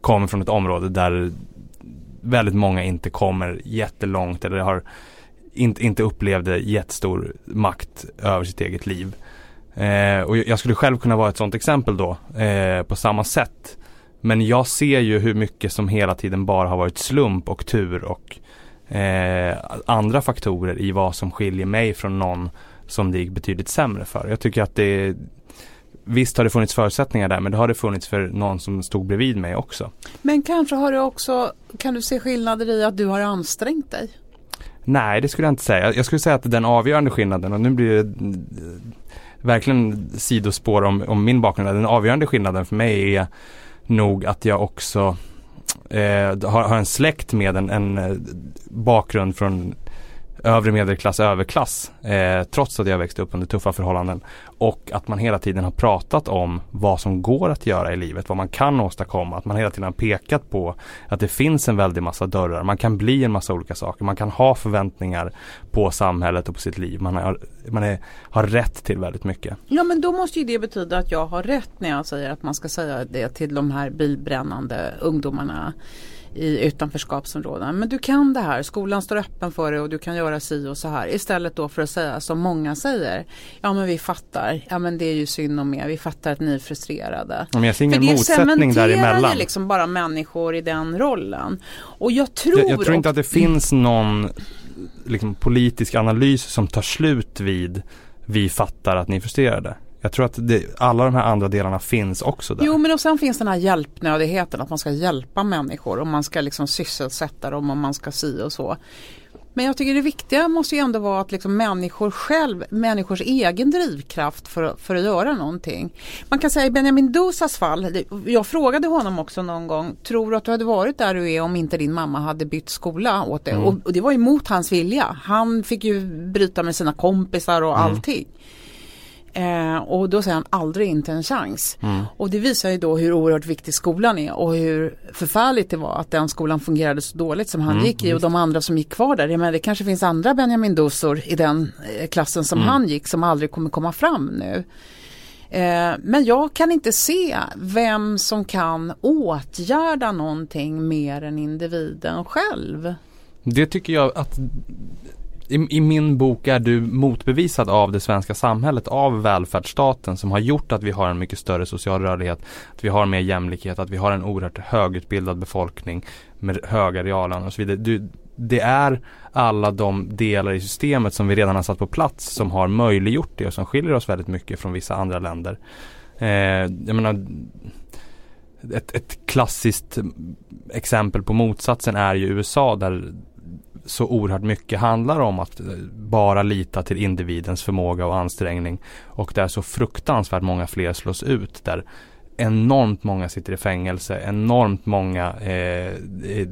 kommer från ett område där väldigt många inte kommer jättelångt eller har inte, inte upplevde jättestor makt över sitt eget liv. Eh, och jag skulle själv kunna vara ett sådant exempel då eh, på samma sätt. Men jag ser ju hur mycket som hela tiden bara har varit slump och tur och eh, andra faktorer i vad som skiljer mig från någon som det gick betydligt sämre för. Jag tycker att det Visst har det funnits förutsättningar där men det har det funnits för någon som stod bredvid mig också. Men kanske har du också, kan du se skillnader i att du har ansträngt dig? Nej det skulle jag inte säga. Jag skulle säga att den avgörande skillnaden och nu blir det verkligen sidospår om, om min bakgrund. Den avgörande skillnaden för mig är nog att jag också eh, har, har, en släkt med en, en eh, bakgrund från övre medelklass, överklass. Eh, trots att jag växte upp under tuffa förhållanden. Och att man hela tiden har pratat om vad som går att göra i livet, vad man kan åstadkomma. Att man hela tiden har pekat på att det finns en väldig massa dörrar. Man kan bli en massa olika saker. Man kan ha förväntningar på samhället och på sitt liv. Man, har, man är, har rätt till väldigt mycket. Ja men då måste ju det betyda att jag har rätt när jag säger att man ska säga det till de här bilbrännande ungdomarna i utanförskapsområden. Men du kan det här, skolan står öppen för det och du kan göra si och så här. Istället då för att säga som många säger. Ja men vi fattar, ja men det är ju synd om er, vi fattar att ni är frustrerade. Men jag ser ingen motsättning däremellan. Det liksom bara människor i den rollen. Och jag tror Jag, jag tror inte att det finns någon liksom, politisk analys som tar slut vid vi fattar att ni är frustrerade. Jag tror att det, alla de här andra delarna finns också där. Jo men och sen finns den här hjälpnödigheten att man ska hjälpa människor och man ska liksom sysselsätta dem och man ska si och så. Men jag tycker det viktiga måste ju ändå vara att liksom människor själv, människors egen drivkraft för, för att göra någonting. Man kan säga i Benjamin Dosas fall, jag frågade honom också någon gång, tror du att du hade varit där du är om inte din mamma hade bytt skola åt dig? Mm. Och, och, det var emot hans vilja. Han fick ju bryta med sina kompisar och mm. Eh, och då säger han aldrig inte en chans. Mm. Och det visar ju då hur oerhört viktig skolan är och hur förfärligt det var att den skolan fungerade så dåligt som han mm, gick i och de andra som gick kvar där. Men det kanske finns andra Benjamin Dosor i den eh, klassen som mm. han gick som aldrig kommer komma fram nu. Eh, men jag kan inte se vem som kan åtgärda någonting mer än individen själv. Det tycker jag att i, i, min bok är du motbevisad av det svenska samhället, av välfärdsstaten som har gjort att vi har en mycket större social rörlighet, att vi har mer jämlikhet, att vi har en oerhört högutbildad befolkning med höga reallöner och så vidare. Du, det är alla de delar i systemet som vi redan har satt på plats som har möjliggjort det och som skiljer oss väldigt mycket från vissa andra länder. Eh, jag menar, ett, ett klassiskt exempel på motsatsen är ju USA där så oerhört mycket handlar om att eh, bara lita till individens förmåga och ansträngning. Och där så fruktansvärt många fler slås ut. Där enormt många sitter i fängelse, enormt många eh, eh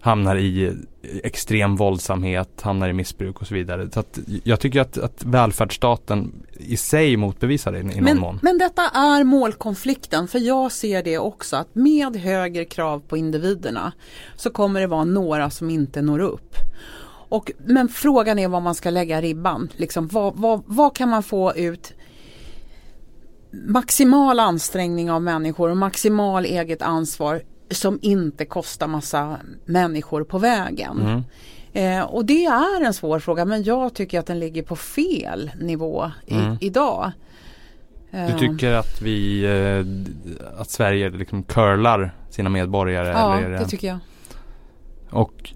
hamnar i extrem våldsamhet, hamnar i missbruk och så vidare. Så att jag tycker att, att välfärdsstaten i sig motbevisar det i någon men, mån. Men detta är målkonflikten för jag ser det också att med högre krav på individerna så kommer det vara några som inte når upp. Och, men frågan är var man ska lägga ribban. Liksom, vad, vad, vad kan man få ut maximal ansträngning av människor och maximal eget ansvar som inte kostar massa människor på vägen. Mm. Eh, och det är en svår fråga men jag tycker att den ligger på fel nivå i, mm. idag. Du eh. tycker att vi, eh, att Sverige liksom curlar sina medborgare? Ja, eller det, det tycker jag. Och,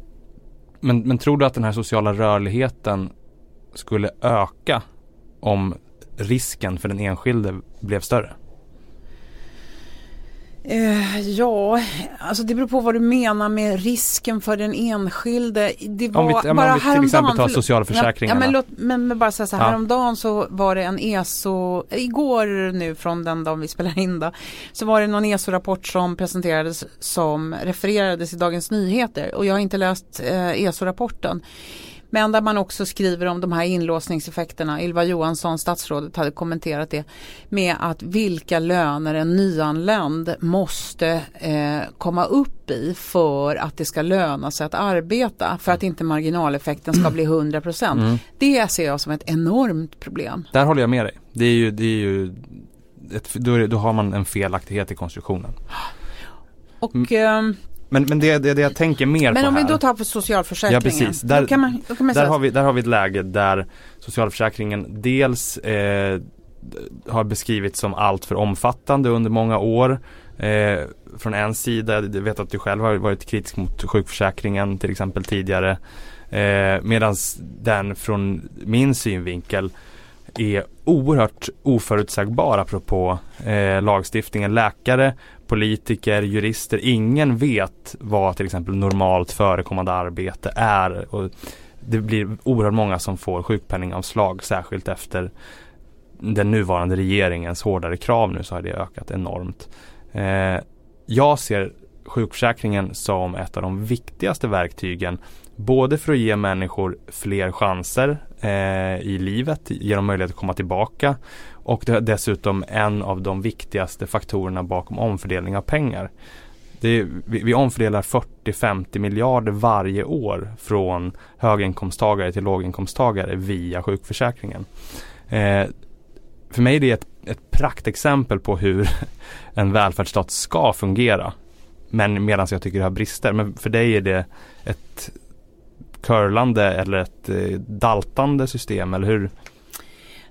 men, men tror du att den här sociala rörligheten skulle öka om risken för den enskilde blev större? Eh, ja, alltså det beror på vad du menar med risken för den enskilde. Det var om vi, ja, bara om vi till exempel tar socialförsäkringarna. Ja, men, låt, men, men bara säga så här, ja. häromdagen så var det en ESO, igår nu från den dagen vi spelar in då, så var det någon ESO-rapport som presenterades som refererades i Dagens Nyheter och jag har inte läst eh, ESO-rapporten. Men där man också skriver om de här inlåsningseffekterna. Ylva Johansson, statsrådet, hade kommenterat det med att vilka löner en nyanländ måste eh, komma upp i för att det ska löna sig att arbeta. För att inte marginaleffekten ska bli 100 procent. Mm. Det ser jag som ett enormt problem. Där håller jag med dig. Det är ju, det är ju ett, då, då har man en felaktighet i konstruktionen. Och mm. Men, men det, det, det jag tänker mer men på om här, vi då tar på socialförsäkringen. Ja precis, där, kan man, kan man där, har vi, där har vi ett läge där socialförsäkringen dels eh, har beskrivits som allt för omfattande under många år. Eh, från en sida, jag vet att du själv har varit kritisk mot sjukförsäkringen till exempel tidigare. Eh, Medan den från min synvinkel är oerhört oförutsägbar apropå eh, lagstiftningen. Läkare politiker, jurister, ingen vet vad till exempel normalt förekommande arbete är. Och det blir oerhört många som får sjukpenningavslag särskilt efter den nuvarande regeringens hårdare krav nu så har det ökat enormt. Eh, jag ser sjukförsäkringen som ett av de viktigaste verktygen både för att ge människor fler chanser eh, i livet, ge dem möjlighet att komma tillbaka och det är dessutom en av de viktigaste faktorerna bakom omfördelning av pengar. Är, vi, vi, omfördelar 40-50 miljarder varje år från höginkomsttagare till låginkomsttagare via sjukförsäkringen. Eh, för mig är det ett, ett praktexempel på hur en välfärdsstat ska fungera. Men medan jag tycker det har brister. Men för dig är det ett curlande eller ett eh, daltande system eller hur?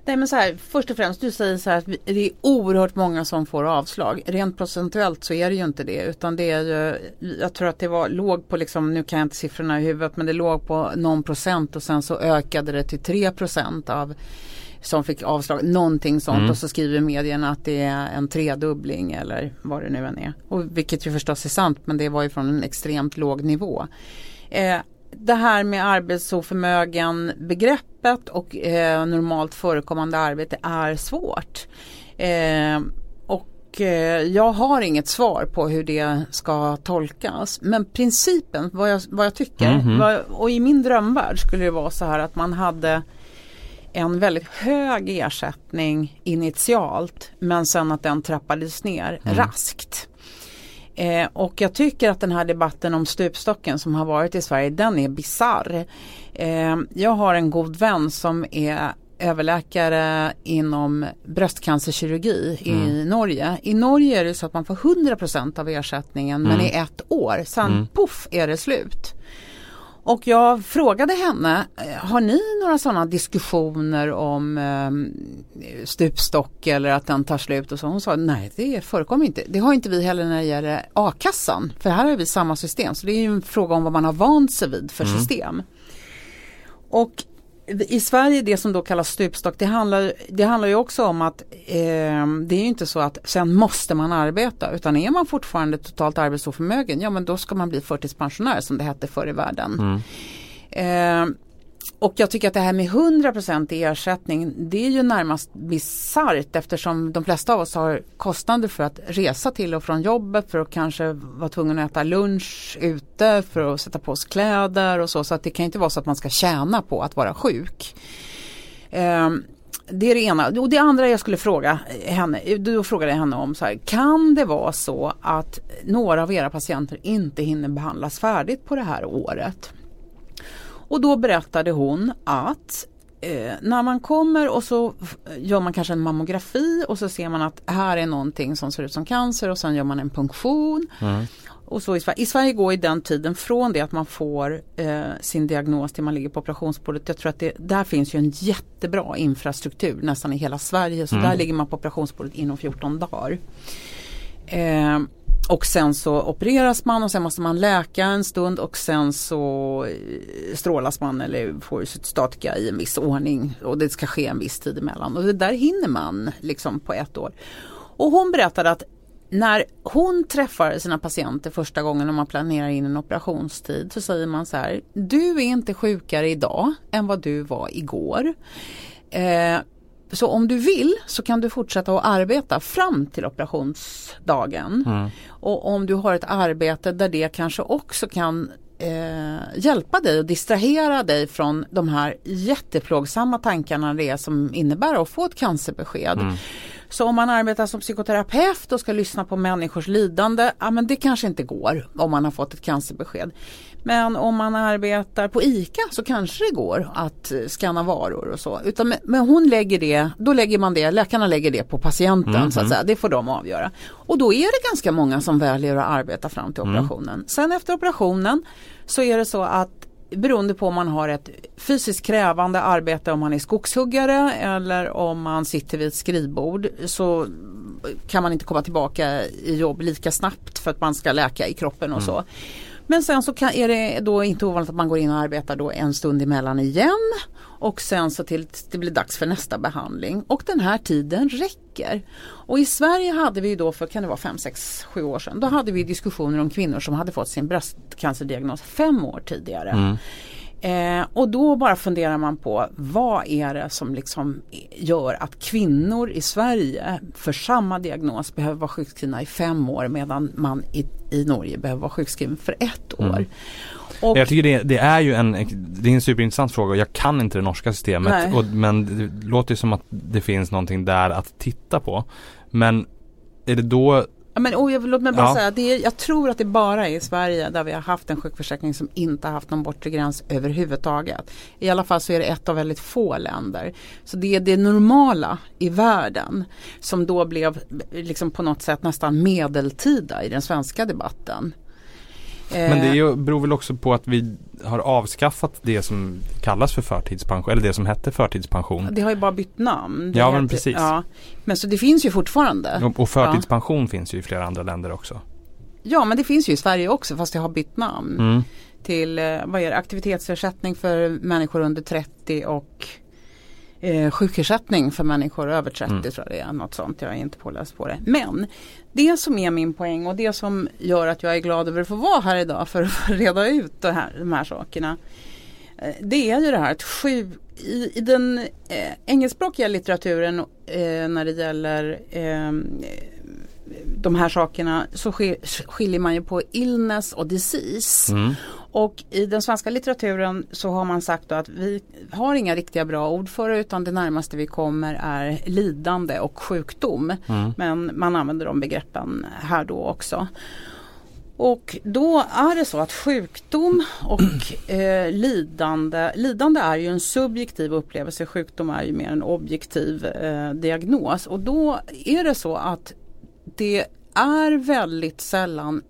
Nej men så här, först och främst du säger så här att det är oerhört många som får avslag. Rent procentuellt så är det ju inte det utan det är ju, jag tror att det var, låg på liksom, nu kan jag inte siffrorna i huvudet men det låg på någon procent och sen så ökade det till 3 procent av som fick avslag, någonting sånt mm. och så skriver medierna att det är en tredubbling eller vad det nu än är. Och vilket ju förstås är sant men det var ju från en extremt låg nivå. Eh, det här med arbetsoförmögen begreppet och eh, normalt förekommande arbete är svårt. Eh, och eh, jag har inget svar på hur det ska tolkas. Men principen, vad jag, vad jag tycker, mm -hmm. vad, och i min drömvärld skulle det vara så här att man hade en väldigt hög ersättning initialt men sen att den trappades ner mm. raskt. Eh, och jag tycker att den här debatten om stupstocken som har varit i Sverige, den är bizarr. Eh, jag har en god vän som är överläkare inom bröstcancerkirurgi mm. i Norge. I Norge är det så att man får 100% av ersättningen mm. men i ett år, sen mm. poff är det slut. Och jag frågade henne, eh, har ni några sådana diskussioner om eh, stupstock eller att den tar slut och så? Hon sa nej det förekommer inte. Det har inte vi heller när det gäller a-kassan. För här har vi samma system. Så det är ju en fråga om vad man har vant sig vid för mm. system. Och i Sverige det som då kallas stupstock det handlar, det handlar ju också om att eh, det är ju inte så att sen måste man arbeta utan är man fortfarande totalt arbetsoförmögen ja men då ska man bli förtidspensionär som det hette förr i världen. Mm. Eh, och jag tycker att det här med 100% i ersättning det är ju närmast bisarrt eftersom de flesta av oss har kostnader för att resa till och från jobbet för att kanske vara tvungen att äta lunch ute för att sätta på sig kläder och så. Så att det kan inte vara så att man ska tjäna på att vara sjuk. Um, det är det ena. Och det andra jag skulle fråga henne, då frågade jag henne om så här, kan det vara så att några av era patienter inte hinner behandlas färdigt på det här året? Och då berättade hon att eh, när man kommer och så gör man kanske en mammografi och så ser man att här är någonting som ser ut som cancer och sen gör man en punktion. Mm. Och så i, Sverige, I Sverige går i den tiden från det att man får eh, sin diagnos till man ligger på operationsbordet. Jag tror att det, där finns ju en jättebra infrastruktur nästan i hela Sverige. Så mm. där ligger man på operationsbordet inom 14 dagar. Eh, och sen så opereras man och sen måste man läka en stund och sen så eh, strålas man eller får cytostatika i en viss ordning och det ska ske en viss tid emellan. Och det där hinner man liksom på ett år. Och hon berättade att när hon träffar sina patienter första gången och man planerar in en operationstid så säger man så här, du är inte sjukare idag än vad du var igår. Eh, så om du vill så kan du fortsätta att arbeta fram till operationsdagen. Mm. Och om du har ett arbete där det kanske också kan eh, hjälpa dig och distrahera dig från de här jätteplågsamma tankarna det är som innebär att få ett cancerbesked. Mm. Så om man arbetar som psykoterapeut och ska lyssna på människors lidande, ja men det kanske inte går om man har fått ett cancerbesked. Men om man arbetar på ICA så kanske det går att scanna varor och så. Utan, men hon lägger det, då lägger man det, läkarna lägger det på patienten mm, så att mm. säga. Det får de avgöra. Och då är det ganska många som väljer att arbeta fram till mm. operationen. Mm. Sen efter operationen så är det så att beroende på om man har ett fysiskt krävande arbete om man är skogshuggare eller om man sitter vid ett skrivbord så kan man inte komma tillbaka i jobb lika snabbt för att man ska läka i kroppen och mm. Men sen så kan, är det då inte ovanligt att man går in och arbetar då en stund emellan igen och sen så till det blir dags för nästa behandling och den här tiden räcker. Och i Sverige hade vi då för, kan det vara 5, 6, 7 år sedan, då hade vi diskussioner om kvinnor som hade fått sin bröstcancerdiagnos fem år tidigare. Mm. Eh, och då bara funderar man på vad är det som liksom gör att kvinnor i Sverige för samma diagnos behöver vara sjukskrivna i fem år medan man i, i Norge behöver vara sjukskriven för ett år. Mm. Och, jag tycker det, det, är ju en, det är en superintressant fråga. Jag kan inte det norska systemet och, men det låter som att det finns någonting där att titta på. Men är det då Ja, men, oh, jag, låt mig bara ja. säga, det är, jag tror att det bara är i Sverige där vi har haft en sjukförsäkring som inte har haft någon bortre gräns överhuvudtaget. I alla fall så är det ett av väldigt få länder. Så det är det normala i världen som då blev liksom på något sätt nästan medeltida i den svenska debatten. Men det beror väl också på att vi har avskaffat det som kallas för förtidspension, eller det som hette förtidspension. Det har ju bara bytt namn. Det ja men precis. Ja. Men så det finns ju fortfarande. Och, och förtidspension ja. finns ju i flera andra länder också. Ja men det finns ju i Sverige också fast det har bytt namn. Mm. Till eh, vad är det, aktivitetsersättning för människor under 30 och eh, sjukersättning för människor över 30 mm. tror jag det är. Något sånt, jag är inte påläst på det. Men det som är min poäng och det som gör att jag är glad över att få vara här idag för att reda ut det här, de här sakerna. Eh, det är ju det här att sju, i, i den eh, engelskspråkiga litteraturen eh, när det gäller eh, de här sakerna så skiljer man ju på illness och disease. Mm. Och i den svenska litteraturen så har man sagt att vi har inga riktiga bra ord för det utan det närmaste vi kommer är lidande och sjukdom. Mm. Men man använder de begreppen här då också. Och då är det så att sjukdom och eh, lidande, lidande är ju en subjektiv upplevelse, sjukdom är ju mer en objektiv eh, diagnos. Och då är det så att det är väldigt sällan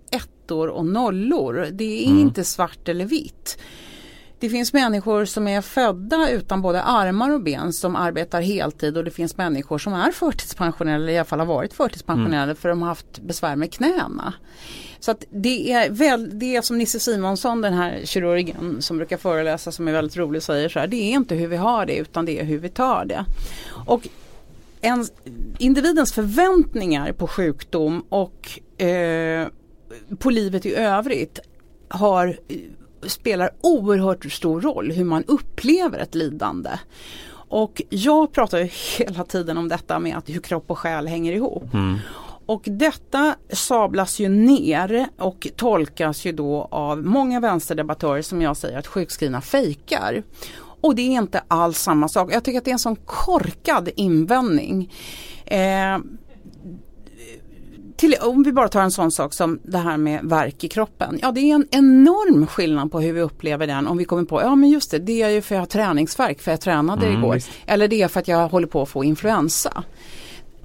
ettor och nollor. Det är mm. inte svart eller vitt. Det finns människor som är födda utan både armar och ben som arbetar heltid och det finns människor som är förtidspensionerade eller i alla fall har varit förtidspensionerade mm. för de har haft besvär med knäna. Så att det är väl, det är som Nisse Simonsson den här kirurgen som brukar föreläsa som är väldigt rolig säger så här, det är inte hur vi har det utan det är hur vi tar det. Och en, individens förväntningar på sjukdom och eh, på livet i övrigt har, spelar oerhört stor roll hur man upplever ett lidande. Och jag pratar ju hela tiden om detta med att hur kropp och själ hänger ihop. Mm. Och detta sablas ju ner och tolkas ju då av många vänsterdebattörer som jag säger att sjukskrivna fejkar. Och det är inte alls samma sak. Jag tycker att det är en sån korkad invändning. Eh, till, om vi bara tar en sån sak som det här med verk i kroppen. Ja det är en enorm skillnad på hur vi upplever den om vi kommer på, ja men just det, det är ju för att jag har träningsverk för jag tränade mm, igår. Visst. Eller det är för att jag håller på att få influensa.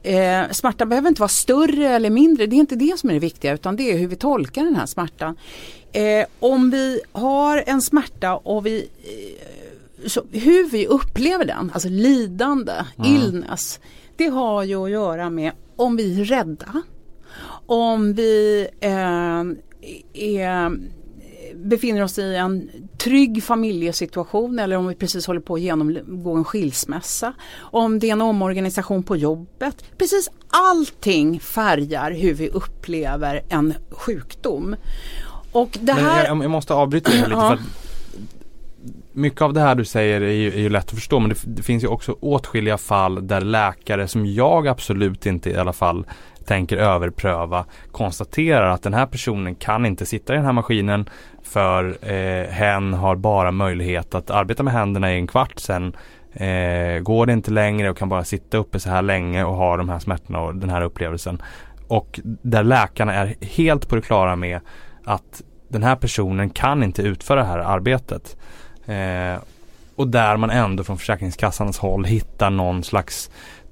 Eh, smärta behöver inte vara större eller mindre, det är inte det som är det viktiga utan det är hur vi tolkar den här smärtan. Eh, om vi har en smärta och vi eh, hur vi upplever den, alltså lidande, mm. illness, det har ju att göra med om vi är rädda, om vi eh, är befinner oss i en trygg familjesituation eller om vi precis håller på att genomgå en skilsmässa. Om det är en omorganisation på jobbet. Precis allting färgar hur vi upplever en sjukdom. Och det här... jag, jag måste avbryta dig lite ja. för mycket av det här du säger är ju, är ju lätt att förstå men det, det, finns ju också åtskilliga fall där läkare som jag absolut inte i alla fall tänker överpröva konstaterar att den här personen kan inte sitta i den här maskinen för eh, hen har bara möjlighet att arbeta med händerna i en kvart sen eh, går det inte längre och kan bara sitta uppe så här länge och ha de här smärtorna och den här upplevelsen. Och där läkarna är helt på det klara med att den här personen kan inte utföra det här arbetet. Eh, och där man ändå från Försäkringskassans håll hittar någon slags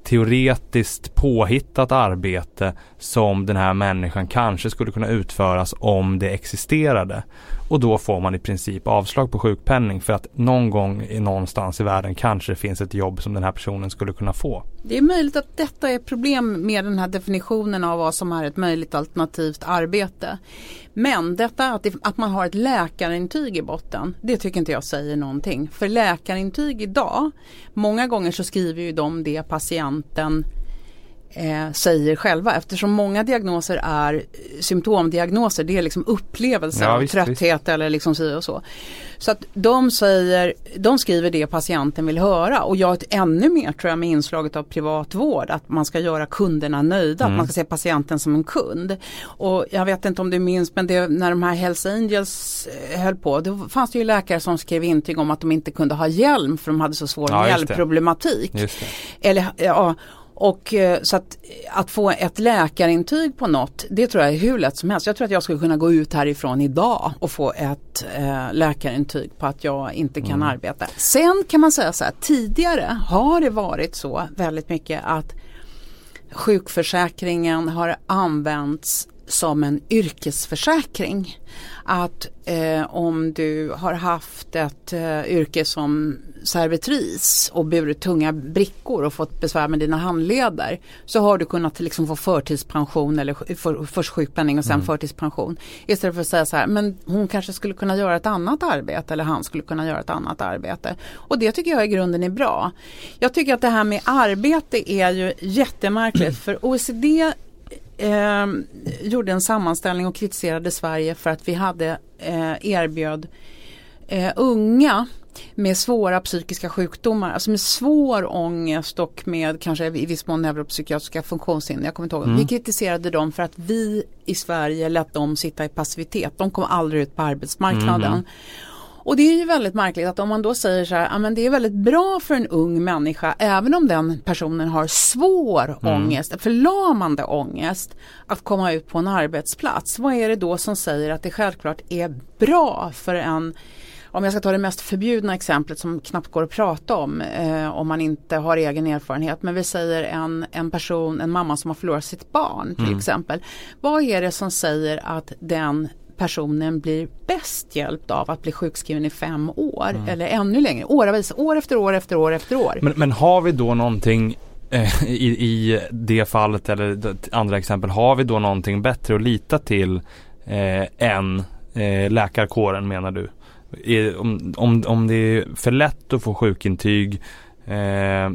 teoretiskt påhittat arbete som den här människan kanske skulle kunna utföras om det existerade. Och då får man i princip avslag på sjukpenning för att någon gång någonstans i världen kanske det finns ett jobb som den här personen skulle kunna få. Det är möjligt att detta är problem med den här definitionen av vad som är ett möjligt alternativt arbete. Men detta att, det, att man har ett läkarintyg i botten, det tycker inte jag säger någonting. För läkarintyg idag, många gånger så skriver ju de det patienten eh, säger själva eftersom många diagnoser är symptomdiagnoser. Det är liksom upplevelser ja, av visst, trötthet visst. eller liksom si och så. Så att de säger, de skriver det patienten vill höra och jag ännu mer tror jag med inslaget av privatvård att man ska göra kunderna nöjda, mm. att man ska se patienten som en kund. Och jag vet inte om du minns men det, när de här Hells Angels eh, höll på då fanns det ju läkare som skrev intyg om att de inte kunde ha hjälm för de hade så svår ja, hjälmproblematik. Eller ja, och eh, så att, att få ett läkarintyg på något, det tror jag är hur lätt som helst. Jag tror att jag skulle kunna gå ut härifrån idag och få ett eh, läkarintyg på att jag inte kan mm. arbeta. Sen kan man säga så här, tidigare har det varit så väldigt mycket att sjukförsäkringen har använts som en yrkesförsäkring. Att eh, om du har haft ett eh, yrke som servitris och burit tunga brickor och fått besvär med dina handleder så har du kunnat liksom få förtidspension eller för, först sjukpenning och sen mm. förtidspension. Istället för att säga så här, men hon kanske skulle kunna göra ett annat arbete eller han skulle kunna göra ett annat arbete. Och det tycker jag i grunden är bra. Jag tycker att det här med arbete är ju jättemärkligt för OECD eh, gjorde en sammanställning och kritiserade Sverige för att vi hade eh, erbjöd eh, unga med svåra psykiska sjukdomar, alltså med svår ångest och med kanske i viss mån neuropsykiatriska funktionshinder. Jag kommer inte ihåg. Mm. Vi kritiserade dem för att vi i Sverige lät dem sitta i passivitet. De kom aldrig ut på arbetsmarknaden. Mm. Och det är ju väldigt märkligt att om man då säger så här, men det är väldigt bra för en ung människa, även om den personen har svår mm. ångest, förlamande ångest, att komma ut på en arbetsplats. Vad är det då som säger att det självklart är bra för en om jag ska ta det mest förbjudna exemplet som knappt går att prata om eh, om man inte har egen erfarenhet. Men vi säger en, en person, en mamma som har förlorat sitt barn till mm. exempel. Vad är det som säger att den personen blir bäst hjälpt av att bli sjukskriven i fem år mm. eller ännu längre, åravis, år efter år efter år efter år. Men, men har vi då någonting eh, i, i det fallet eller andra exempel, har vi då någonting bättre att lita till eh, än eh, läkarkåren menar du? Är, om, om, om det är för lätt att få sjukintyg eh,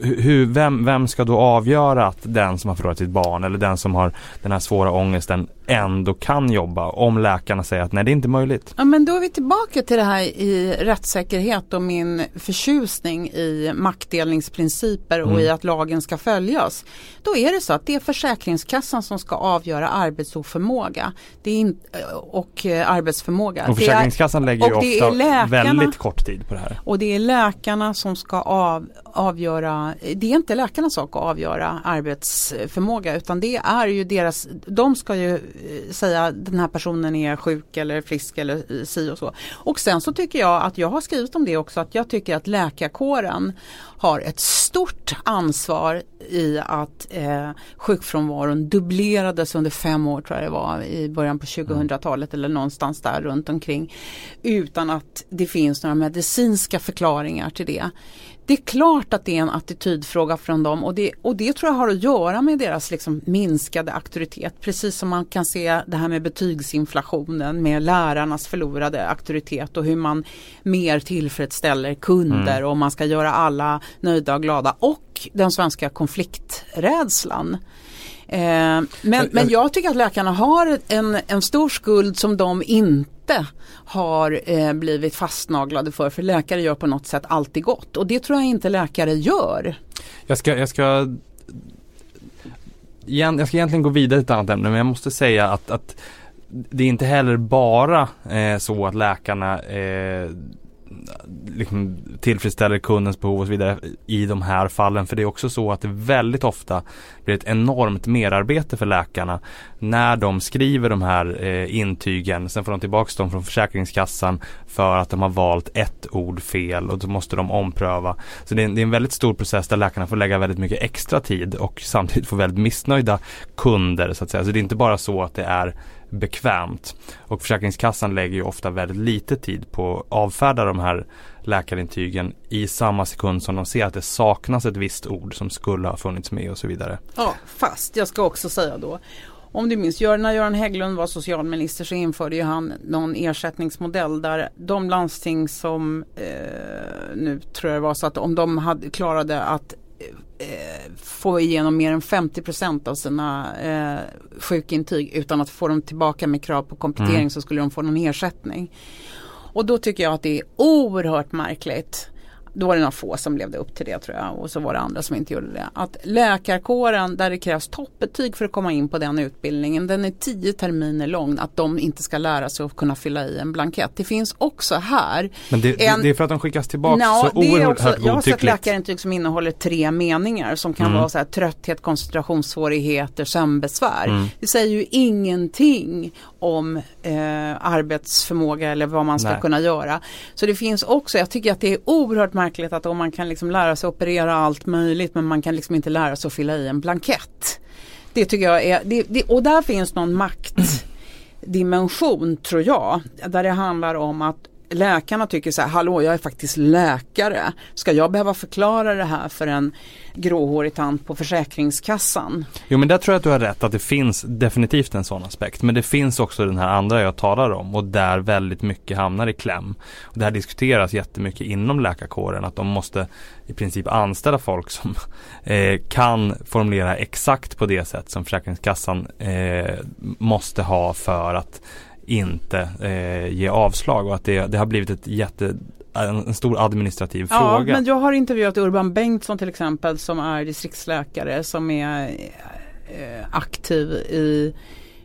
hur, vem, vem ska då avgöra att den som har förlorat sitt barn eller den som har den här svåra ångesten ändå kan jobba om läkarna säger att nej det är inte möjligt. Ja men då är vi tillbaka till det här i rättssäkerhet och min förtjusning i maktdelningsprinciper och mm. i att lagen ska följas. Då är det så att det är Försäkringskassan som ska avgöra arbetsoförmåga det är in, och eh, arbetsförmåga. Och Försäkringskassan är, lägger ju ofta läkarna, väldigt kort tid på det här. Och det är läkarna som ska av, avgöra, det är inte läkarnas sak att avgöra arbetsförmåga utan det är ju deras, de ska ju Eh, säga den här personen är sjuk eller frisk eller eh, si och så. Och sen så tycker jag att jag har skrivit om det också att jag tycker att läkarkåren har ett stort ansvar i att eh, sjukfrånvaron dubblerades under fem år tror jag det var i början på 2000-talet eller någonstans där runt omkring. Utan att det finns några medicinska förklaringar till det. Det är klart att det är en attitydfråga från dem och det, och det tror jag har att göra med deras liksom minskade auktoritet. Precis som man kan se det här med betygsinflationen med lärarnas förlorade auktoritet och hur man mer tillfredsställer kunder mm. och man ska göra alla nöjda och glada och den svenska konflikträdslan. Eh, men, men jag tycker att läkarna har en, en stor skuld som de inte har eh, blivit fastnaglade för. För läkare gör på något sätt alltid gott och det tror jag inte läkare gör. Jag ska, jag ska jag ska egentligen gå vidare till ett annat ämne men jag måste säga att, att det är inte heller bara eh, så att läkarna eh, liksom tillfredsställer kundens behov och så vidare i de här fallen. För det är också så att det väldigt ofta blir ett enormt merarbete för läkarna när de skriver de här eh, intygen. Sen får de tillbaka dem från Försäkringskassan för att de har valt ett ord fel och då måste de ompröva. Så det är, det är en väldigt stor process där läkarna får lägga väldigt mycket extra tid och samtidigt få väldigt missnöjda kunder så att säga. Så det är inte bara så att det är bekvämt. Och Försäkringskassan lägger ju ofta väldigt lite tid på att avfärda de här läkarintygen i samma sekund som de ser att det saknas ett visst ord som skulle ha funnits med och så vidare. Ja, fast jag ska också säga då om du minns, när Göran Hägglund var socialminister så införde ju han någon ersättningsmodell där de landsting som, eh, nu tror jag det var så att om de hade, klarade att eh, få igenom mer än 50% av sina eh, sjukintyg utan att få dem tillbaka med krav på komplettering mm. så skulle de få någon ersättning. Och då tycker jag att det är oerhört märkligt då var det några få som levde upp till det tror jag och så var det andra som inte gjorde det. Att läkarkåren där det krävs toppbetyg för att komma in på den utbildningen den är tio terminer lång att de inte ska lära sig att kunna fylla i en blankett. Det finns också här. Men det, en, det är för att de skickas tillbaka no, så oerhört godtyckligt. Jag har sett läkarintyg som innehåller tre meningar som kan mm. vara så här, trötthet, koncentrationssvårigheter, sömnbesvär. Mm. Det säger ju ingenting om eh, arbetsförmåga eller vad man ska Nej. kunna göra. Så det finns också, jag tycker att det är oerhört märkligt att om man kan liksom lära sig operera allt möjligt men man kan liksom inte lära sig att fylla i en blankett. Det tycker jag är, det, det, och där finns någon maktdimension tror jag. Där det handlar om att läkarna tycker så här, hallå jag är faktiskt läkare. Ska jag behöva förklara det här för en gråhårig tant på Försäkringskassan? Jo men där tror jag att du har rätt att det finns definitivt en sån aspekt. Men det finns också den här andra jag talar om och där väldigt mycket hamnar i kläm. Och det här diskuteras jättemycket inom läkarkåren att de måste i princip anställa folk som eh, kan formulera exakt på det sätt som Försäkringskassan eh, måste ha för att inte eh, ge avslag och att det, det har blivit ett jätte en, stor administrativ ja, fråga. Men jag har intervjuat Urban Bengtsson till exempel som är distriktsläkare som är eh, aktiv i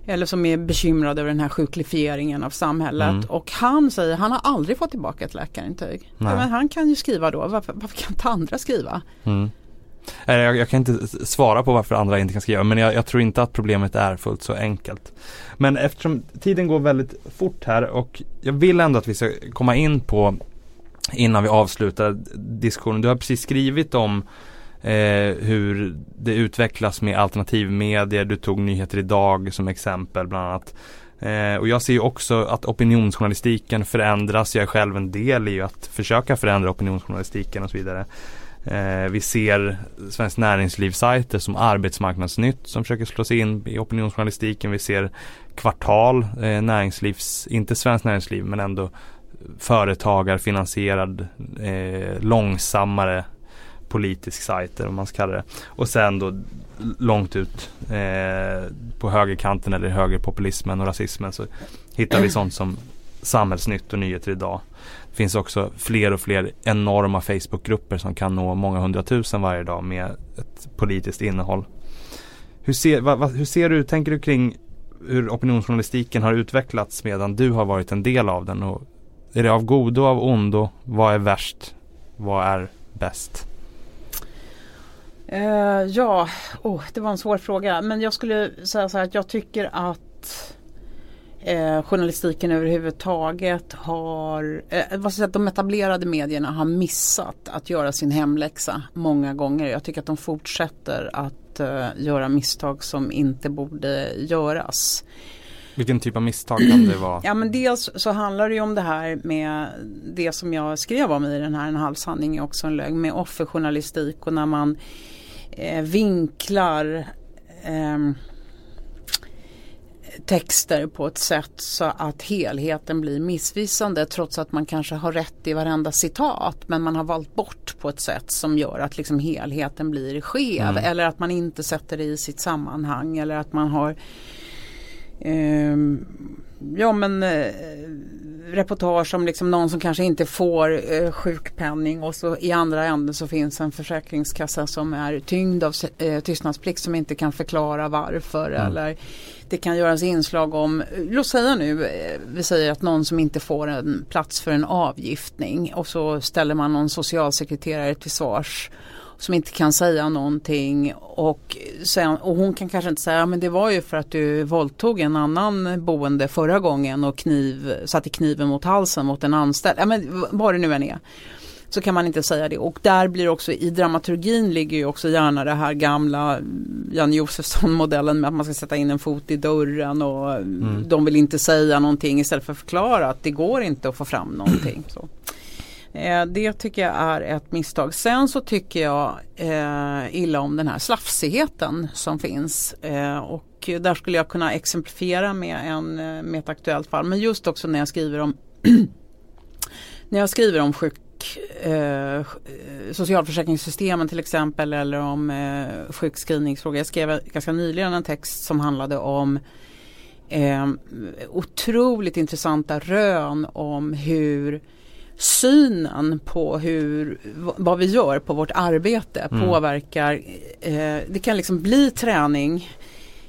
eller som är bekymrad över den här sjuklifieringen av samhället. Mm. Och han säger han har aldrig fått tillbaka ett läkarintyg. Ja, men han kan ju skriva då, varför, varför kan inte andra skriva? Mm. Eh, jag, jag, kan inte svara på varför andra inte kan skriva men jag, jag, tror inte att problemet är fullt så enkelt. Men eftersom tiden går väldigt fort här och jag vill ändå att vi ska komma in på innan vi avslutar diskussionen. Du har precis skrivit om eh, hur det utvecklas med alternativmedier. Du tog Nyheter Idag som exempel bland annat. Eh, och jag ser ju också att opinionsjournalistiken förändras. Jag är själv en del i att försöka förändra opinionsjournalistiken och så vidare. Eh, vi ser Svenskt Näringslivssajter som Arbetsmarknadsnytt som försöker slå sig in i opinionsjournalistiken. Vi ser Kvartal, eh, näringslivs, inte Svenskt Näringsliv men ändå företagarfinansierad, eh, långsammare politisk sajt eller vad man ska kalla det. Och sen då långt ut eh, på högerkanten eller högerpopulismen och rasismen så hittar vi sånt som Samhällsnytt och Nyheter Idag. Det finns också fler och fler enorma Facebookgrupper som kan nå många hundratusen varje dag med ett politiskt innehåll. Hur ser, va, va, hur ser du, tänker du kring hur opinionsjournalistiken har utvecklats medan du har varit en del av den? Och är det av godo, av ondo? Vad är värst? Vad är bäst? Uh, ja, oh, det var en svår fråga. Men jag skulle säga så här att jag tycker att eh, journalistiken överhuvudtaget har, eh, vad ska jag säga, de etablerade medierna har missat att göra sin hemläxa många gånger. Jag tycker att de fortsätter att eh, göra misstag som inte borde göras. Vilken typ av misstag kan det vara? Ja men dels så handlar det ju om det här med det som jag skrev om i den här En halv sanning är också en lögn med offerjournalistik och när man eh, vinklar eh, texter på ett sätt så att helheten blir missvisande trots att man kanske har rätt i varenda citat men man har valt bort på ett sätt som gör att liksom helheten blir skev mm. eller att man inte sätter det i sitt sammanhang eller att man har eh, ja men eh, reportage om liksom någon som kanske inte får eh, sjukpenning och så i andra änden så finns en försäkringskassa som är tyngd av eh, tystnadsplikt som inte kan förklara varför mm. eller det kan göras inslag om, låt säga nu, eh, vi säger att någon som inte får en plats för en avgiftning och så ställer man någon socialsekreterare till svars som inte kan säga någonting och, sen, och hon kan kanske inte säga men det var ju för att du våldtog en annan boende förra gången och kniv, satte kniven mot halsen mot en anställd. Ja, men vad det nu än är så kan man inte säga det. Och där blir också i dramaturgin ligger ju också gärna det här gamla Jan Josefsson-modellen med att man ska sätta in en fot i dörren och mm. de vill inte säga någonting istället för att förklara att det går inte att få fram någonting. Så. Eh, det tycker jag är ett misstag. Sen så tycker jag eh, illa om den här slafsigheten som finns. Eh, och där skulle jag kunna exemplifiera med, en, eh, med ett aktuellt fall. Men just också när jag skriver om när jag skriver om sjuk, eh, eh, socialförsäkringssystemen till exempel eller om eh, sjukskrivningsfrågor. Jag skrev ganska nyligen en text som handlade om eh, otroligt intressanta rön om hur synen på hur, vad vi gör på vårt arbete mm. påverkar. Eh, det kan liksom bli träning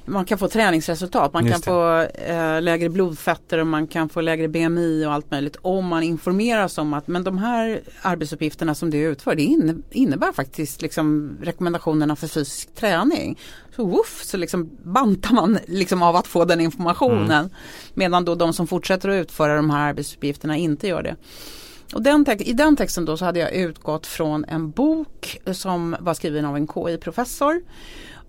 man kan få träningsresultat. Man Just kan det. få eh, lägre blodfetter och man kan få lägre BMI och allt möjligt om man informeras om att men de här arbetsuppgifterna som du utför det innebär faktiskt liksom rekommendationerna för fysisk träning. Så woof, så liksom bantar man liksom av att få den informationen. Mm. Medan då de som fortsätter att utföra de här arbetsuppgifterna inte gör det. Och den I den texten då så hade jag utgått från en bok som var skriven av en KI-professor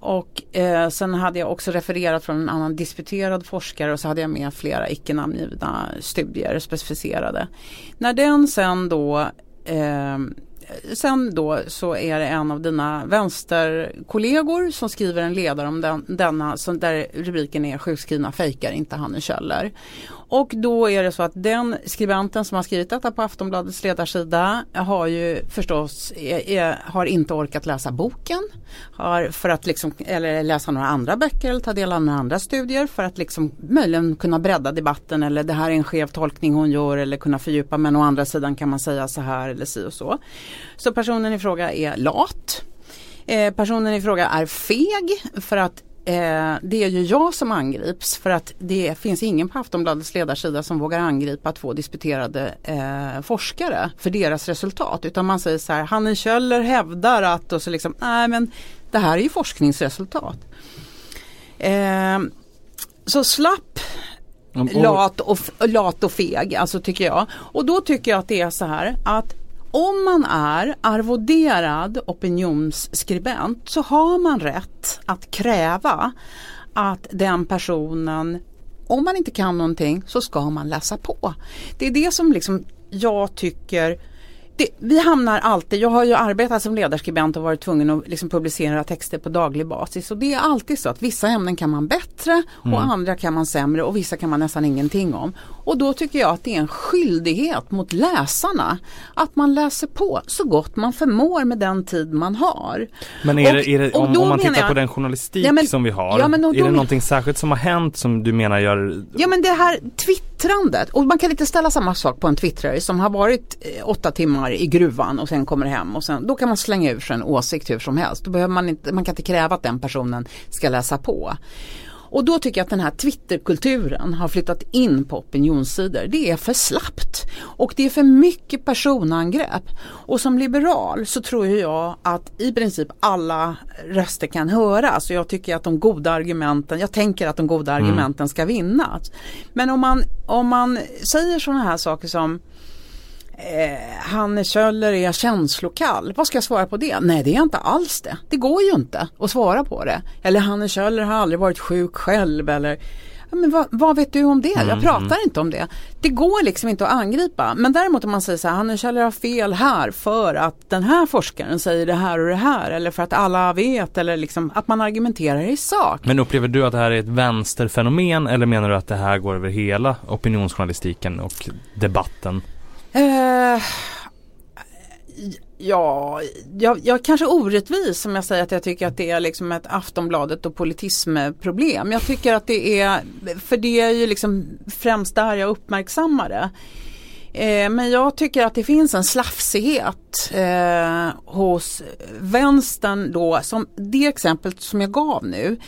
och eh, sen hade jag också refererat från en annan disputerad forskare och så hade jag med flera icke namngivna studier specificerade. När den sen då eh, Sen då så är det en av dina vänsterkollegor som skriver en ledare om den, denna som där rubriken är sjukskrivna fejkar inte Hanne Kjöller. Och då är det så att den skribenten som har skrivit detta på Aftonbladets ledarsida har ju förstås är, är, har inte orkat läsa boken. Har för att liksom, eller läsa några andra böcker eller ta del av några andra studier för att liksom möjligen kunna bredda debatten eller det här är en skev tolkning hon gör eller kunna fördjupa men å andra sidan kan man säga så här eller si och så. Så personen i fråga är lat. Eh, personen i fråga är feg för att Eh, det är ju jag som angrips för att det finns ingen på Aftonbladets ledarsida som vågar angripa två disputerade eh, forskare för deras resultat. Utan man säger så här, Hanne Kjöller hävdar att och så liksom, nej men det här är ju forskningsresultat. Eh, så slapp lat och, lat och feg, alltså tycker jag. Och då tycker jag att det är så här att om man är arvoderad opinionsskribent så har man rätt att kräva att den personen om man inte kan någonting så ska man läsa på. Det är det som liksom jag tycker det, vi hamnar alltid, jag har ju arbetat som ledarskribent och varit tvungen att liksom publicera texter på daglig basis och det är alltid så att vissa ämnen kan man bättre och mm. andra kan man sämre och vissa kan man nästan ingenting om. Och då tycker jag att det är en skyldighet mot läsarna att man läser på så gott man förmår med den tid man har. Men är och, det, är det, om, om, man tittar jag, på den journalistik ja, men, som vi har, ja, men, då, är det någonting särskilt som har hänt som du menar gör? Ja men det här twittrandet, och man kan inte ställa samma sak på en twittrare som har varit eh, åtta timmar i gruvan och sen kommer hem och sen, då kan man slänga ur sig en åsikt hur som helst. Då behöver man, inte, man kan inte kräva att den personen ska läsa på. Och då tycker jag att den här Twitterkulturen har flyttat in på opinionssidor. Det är för slappt och det är för mycket personangrepp. Och som liberal så tror jag att i princip alla röster kan höras. Och jag tycker att de goda argumenten, jag tänker att de goda mm. argumenten ska vinna. Men om man, om man säger sådana här saker som eh, Hanne Kjöller är känslokall. Vad ska jag svara på det? Nej det är inte alls det. Det går ju inte att svara på det. Eller Hanne Kjöller har aldrig varit sjuk själv eller men vad, vad, vet du om det? Jag mm, pratar mm. inte om det. Det går liksom inte att angripa. Men däremot om man säger så här, Hanne Kjöller har fel här för att den här forskaren säger det här och det här. Eller för att alla vet eller liksom att man argumenterar i sak. Men upplever du att det här är ett vänsterfenomen eller menar du att det här går över hela opinionsjournalistiken och debatten? Uh, ja, jag, jag kanske orättvis som jag säger att jag tycker att det är liksom ett Aftonbladet och politismproblem. Jag tycker att det är, för det är ju liksom främst där jag uppmärksammar det. Eh, men jag tycker att det finns en slafsighet eh, hos vänstern då, som det exemplet som jag gav nu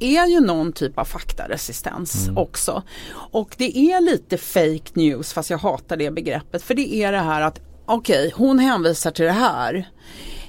är ju någon typ av faktaresistens mm. också. Och det är lite fake news fast jag hatar det begreppet för det är det här att okej, okay, hon hänvisar till det här.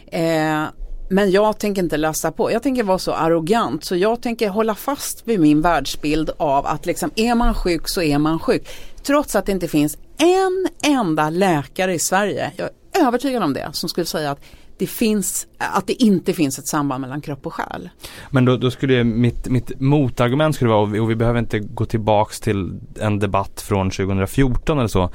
Eh, men jag tänker inte läsa på. Jag tänker vara så arrogant så jag tänker hålla fast vid min världsbild av att liksom är man sjuk så är man sjuk. Trots att det inte finns en enda läkare i Sverige, jag är övertygad om det, som skulle säga att det finns, att det inte finns ett samband mellan kropp och själ. Men då, då skulle mitt, mitt motargument skulle vara, och vi, och vi behöver inte gå tillbaks till en debatt från 2014 eller så.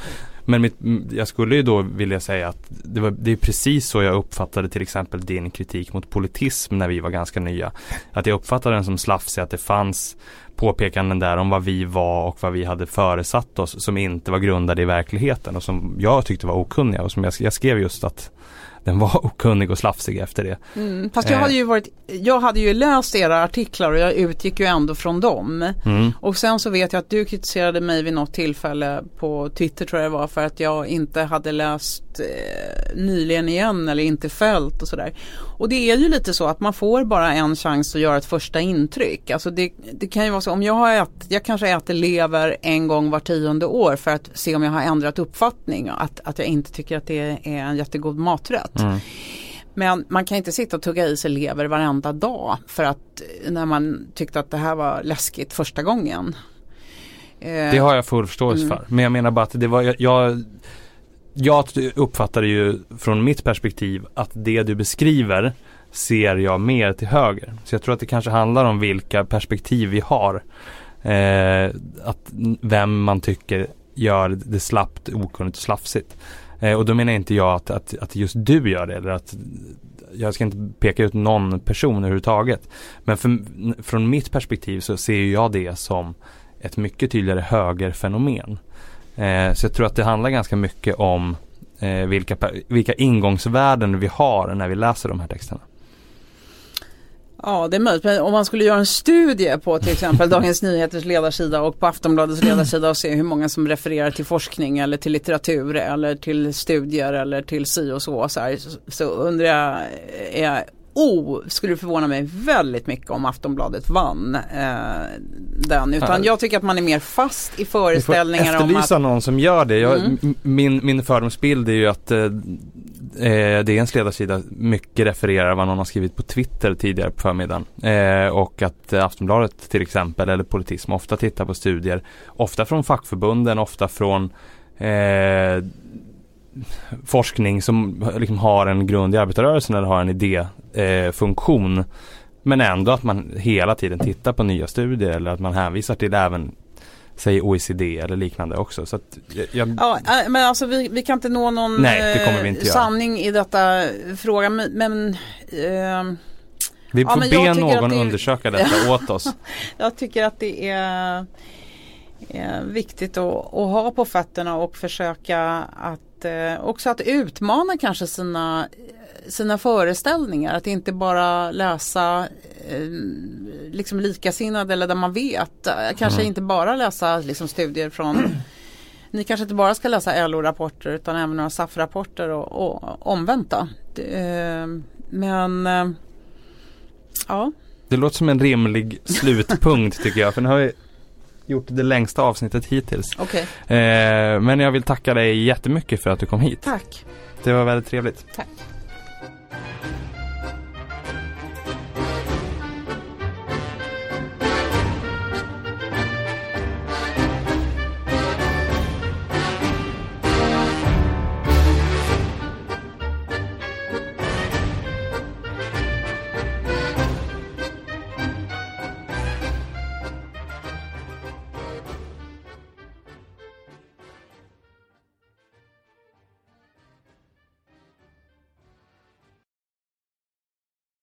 Men mitt, jag skulle ju då vilja säga att det, var, det är precis så jag uppfattade till exempel din kritik mot politism när vi var ganska nya. Att jag uppfattade den som slafsig, att det fanns påpekanden där om vad vi var och vad vi hade föresatt oss som inte var grundade i verkligheten och som jag tyckte var okunniga och som jag, jag skrev just att den var okunnig och slafsig efter det. Mm, fast jag hade ju varit, jag hade ju läst era artiklar och jag utgick ju ändå från dem. Mm. Och sen så vet jag att du kritiserade mig vid något tillfälle på Twitter tror jag det var för att jag inte hade läst eh, nyligen igen eller inte följt och sådär. Och det är ju lite så att man får bara en chans att göra ett första intryck. Alltså det, det kan ju vara så om jag har ätit, jag kanske äter lever en gång var tionde år för att se om jag har ändrat uppfattning. Att, att jag inte tycker att det är en jättegod maträtt. Mm. Men man kan inte sitta och tugga i sig lever varenda dag för att när man tyckte att det här var läskigt första gången. Det har jag full förståelse mm. för. Men jag menar bara att det var, jag, jag jag uppfattar ju från mitt perspektiv att det du beskriver ser jag mer till höger. Så jag tror att det kanske handlar om vilka perspektiv vi har. Eh, att vem man tycker gör det slappt, okunnigt och slafsigt. Eh, och då menar inte jag att, att, att just du gör det eller att jag ska inte peka ut någon person överhuvudtaget. Men för, från mitt perspektiv så ser jag det som ett mycket tydligare högerfenomen. Eh, så jag tror att det handlar ganska mycket om eh, vilka, vilka ingångsvärden vi har när vi läser de här texterna. Ja det är möjligt, men om man skulle göra en studie på till exempel Dagens Nyheters ledarsida och på Aftonbladets ledarsida och se hur många som refererar till forskning eller till litteratur eller till studier eller till si och så. Så, här, så undrar jag, är oh, skulle förvåna mig väldigt mycket om Aftonbladet vann eh, den. Utan jag tycker att man är mer fast i föreställningar om att... efterlysa någon som gör det. Jag, mm. Min, min fördomsbild är ju att eh, eh DNs ledarsida mycket refererar vad någon har skrivit på Twitter tidigare på förmiddagen. Eh, och att Aftonbladet till exempel, eller Politism, ofta tittar på studier. Ofta från fackförbunden, ofta från eh, forskning som liksom har en grund i arbetarrörelsen eller har en idéfunktion. Eh, men ändå att man hela tiden tittar på nya studier eller att man hänvisar till även Säg OECD eller liknande också. Så jag... Ja äh, men alltså vi, vi kan inte nå någon Nej, inte sanning i detta fråga men, men eh... Vi får ja, be någon det... undersöka detta åt oss. jag tycker att det är, är viktigt att, att, ha på fötterna och försöka att eh, också att utmana kanske sina, sina föreställningar. Att inte bara läsa eh, liksom likasinnade eller där man vet. Kanske mm. inte bara läsa liksom, studier från Ni kanske inte bara ska läsa LO-rapporter utan även några SAF-rapporter och, och omvänt. Eh, men eh, ja Det låter som en rimlig slutpunkt tycker jag. För nu har vi gjort det längsta avsnittet hittills. Okej, Eh, men jag vill tacka dig jättemycket för att du kom hit. tack. Det var väldigt trevligt. Tack.